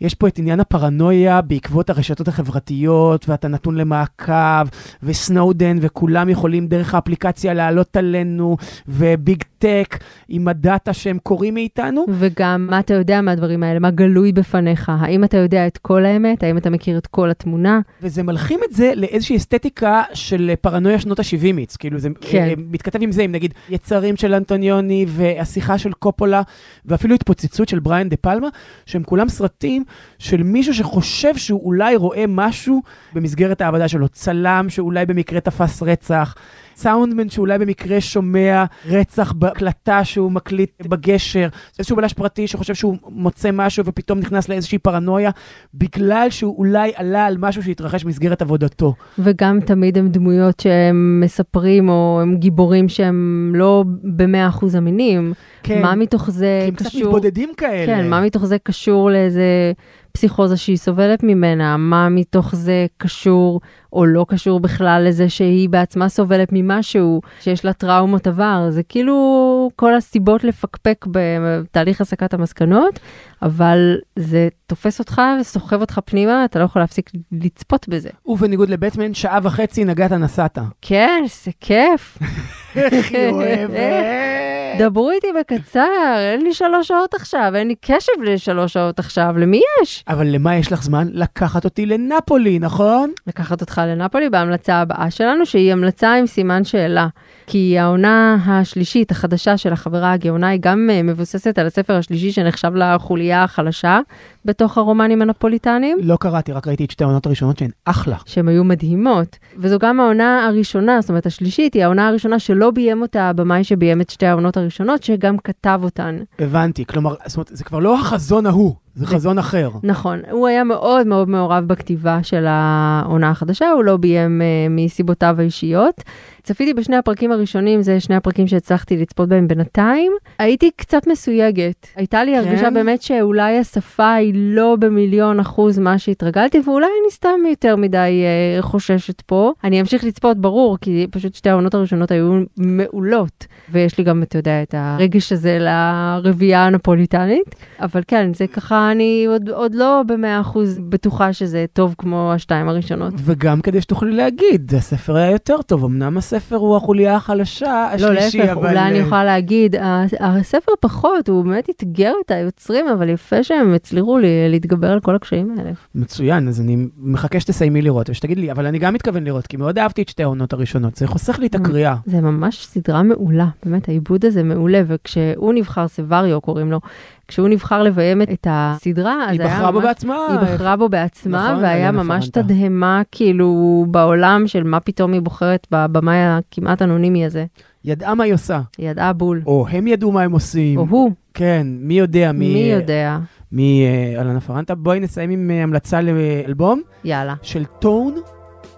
יש פה את עניין הפרנויה בעקבות הרשתות החברתיות, ואתה נתון למעקב, וסנודן, וכולם יכולים דרך האפליקציה לעלות עלינו, וביג טק עם הדאטה שהם קוראים מאיתנו. וגם מה אתה יודע מהדברים האלה, מה גלוי בפניך, האם אתה יודע את כל האמת, האם אתה מכיר את כל התמונה. וזה מלחים את זה לאיזושהי אסתטיקה של פרנויה שנות ה-70 כאילו זה כן. אה, מתכתב עם זה, עם נגיד יצרים של אנטוניוני והשיחה של קופולה, ואפילו התפוצצות של בריאן דה פלמה, שהם כולם סרטים של מישהו שחושב שהוא אולי רואה משהו במסגרת העבודה שלו, צלם שאולי במקרה תפס רצח. סאונדמן שאולי במקרה שומע רצח בהקלטה שהוא מקליט בגשר, איזשהו בלש פרטי שחושב שהוא מוצא משהו ופתאום נכנס לאיזושהי פרנויה, בגלל שהוא אולי עלה על משהו שהתרחש במסגרת עבודתו. וגם תמיד הם דמויות שהם מספרים, או הם גיבורים שהם לא במאה אחוז אמינים. כן, מה מתוך זה כי הם קצת קשור... מתבודדים כאלה. כן, מה מתוך זה קשור לאיזה פסיכוזה שהיא סובלת ממנה? מה מתוך זה קשור או לא קשור בכלל לזה שהיא בעצמה סובלת ממשהו, שיש לה טראומות עבר? זה כאילו כל הסיבות לפקפק בתהליך הסקת המסקנות, אבל זה תופס אותך וסוחב אותך פנימה, אתה לא יכול להפסיק לצפות בזה. ובניגוד לבטמן, שעה וחצי נגעת נסעת. כן, זה כיף. איך היא אוהבת. דברו איתי בקצר, אין לי שלוש שעות עכשיו, אין לי קשב לשלוש שעות עכשיו, למי יש? אבל למה יש לך זמן? לקחת אותי לנפולי, נכון? לקחת אותך לנפולי בהמלצה הבאה שלנו, שהיא המלצה עם סימן שאלה. כי העונה השלישית, החדשה של החברה הגאונה, היא גם אה, מבוססת על הספר השלישי שנחשב לחוליה החלשה בתוך הרומנים הנפוליטניים. לא קראתי, רק ראיתי את שתי העונות הראשונות שהן אחלה. שהן היו מדהימות. וזו גם העונה הראשונה, זאת אומרת השלישית, היא העונה הראשונה שלא ביים אותה הבמאי שביים את שתי העונות הראשונות, שגם כתב אותן. הבנתי, כלומר, זאת אומרת, זה כבר לא החזון ההוא, זה חזון אחר. נכון, הוא היה מאוד מאוד מעורב בכתיבה של העונה החדשה, הוא לא ביים אה, מסיבותיו האישיות. צפיתי בשני הפרקים הראשונים, זה שני הפרקים שהצלחתי לצפות בהם בינתיים. הייתי קצת מסויגת. הייתה לי כן? הרגשה באמת שאולי השפה היא לא במיליון אחוז מה שהתרגלתי, ואולי אני סתם יותר מדי אה, חוששת פה. אני אמשיך לצפות, ברור, כי פשוט שתי העונות הראשונות היו מעולות. ויש לי גם, אתה יודע, את הרגש הזה לרביעייה הנפוליטנית. אבל כן, זה ככה, אני עוד, עוד לא במאה אחוז בטוחה שזה טוב כמו השתיים הראשונות. וגם כדי שתוכלי להגיד, הספר היה יותר טוב, אמנם הספר הוא החוליה החלשה, לא, השלישי, להפך, אבל... אולי אני אה, יכולה להגיד, הספר פחות, הוא באמת אתגר את היוצרים, אבל יפה שהם הצליחו לי- להתגבר על כל הקשיים האלה. מצוין, אז אני מחכה שתסיימי לראות ושתגיד לי, אבל אני גם מתכוון לראות, כי מאוד אהבתי את שתי העונות הראשונות, זה חוסך לי את הקריאה. זה ממש סדרה מעולה, באמת, העיבוד הזה מעולה, וכשהוא נבחר, סבריו קוראים לו, כשהוא נבחר לביים את- הסדרה, אז היא היה בחרה בו ממש- בעצמה. היא בחרה בו בעצמה, נכון, והיה אליאנה ממש. תדהמה, כאילו, בעולם של מה פתאום היא בוחרת בבמאי הכמעט אנונימי הזה. ידעה מה היא עושה, היא ידעה בול. או הם ידעו מה הם עושים. או הוא, כן, מי יודע, מי... מי יודע. מי אה, אלנה פרנטה. בואי נסיים עם אה, המלצה לאלבום יאללה. של טון.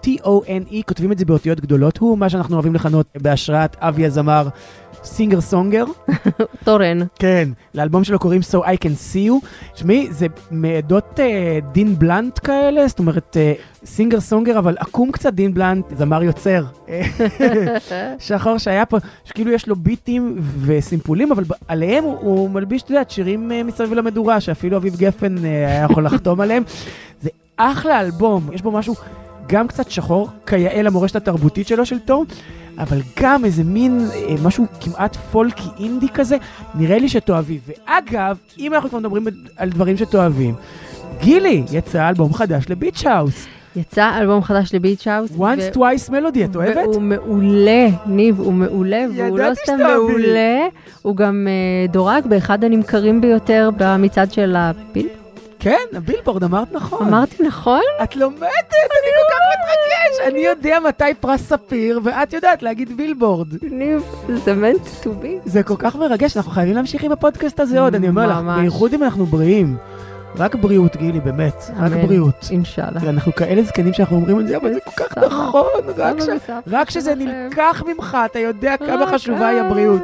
T-O-N-E, כותבים את זה באותיות גדולות, הוא מה שאנחנו אוהבים לכנות בהשראת אבי הזמר סינגר סונגר. תורן. כן, לאלבום שלו קוראים So I Can See You. תשמעי, זה מעדות אה, דין בלנט כאלה, זאת אומרת, אה, סינגר סונגר, אבל עקום קצת דין בלנט, זמר יוצר. שחור שהיה פה, שכאילו יש לו ביטים וסימפולים, אבל עליהם הוא, הוא מלביש, את יודעת, שירים אה, מסביב למדורה, שאפילו אביב גפן אה, היה יכול לחתום עליהם. זה אחלה אלבום, יש בו משהו גם קצת שחור, כיאה למורשת התרבותית שלו של טום, אבל גם איזה מין אה, משהו כמעט פולקי אינדי כזה, נראה לי שתאהבי. ואגב, אם אנחנו כבר מדברים על דברים שתאהבים, גילי, יצא אלבום חדש לביץ' האוס. יצא אלבום חדש לביץ' האוס. once twice melody, את אוהבת? והוא מעולה, ניב, הוא מעולה, והוא לא סתם. מעולה, הוא גם אה, דורג באחד הנמכרים ביותר במצעד של הפיל. כן, הבילבורד, אמרת נכון. אמרתי נכון? את לומדת, אני כל כך מתרגש. אני יודע מתי פרס ספיר, ואת יודעת להגיד בילבורד. ניב, זה meant to be. זה כל כך מרגש, אנחנו חייבים להמשיך עם הפודקאסט הזה עוד, אני אומר לך. בייחוד אם אנחנו בריאים. רק בריאות, גילי, באמת, רק. בריאות. אינשאללה. אנחנו כאלה זקנים שאנחנו אומרים את זה, אבל זה כל כך נכון, רק סבא ש- וסבתא רק שזה שלכם. נלקח ממך, אתה יודע כמה רק חשובה היא הבריאות.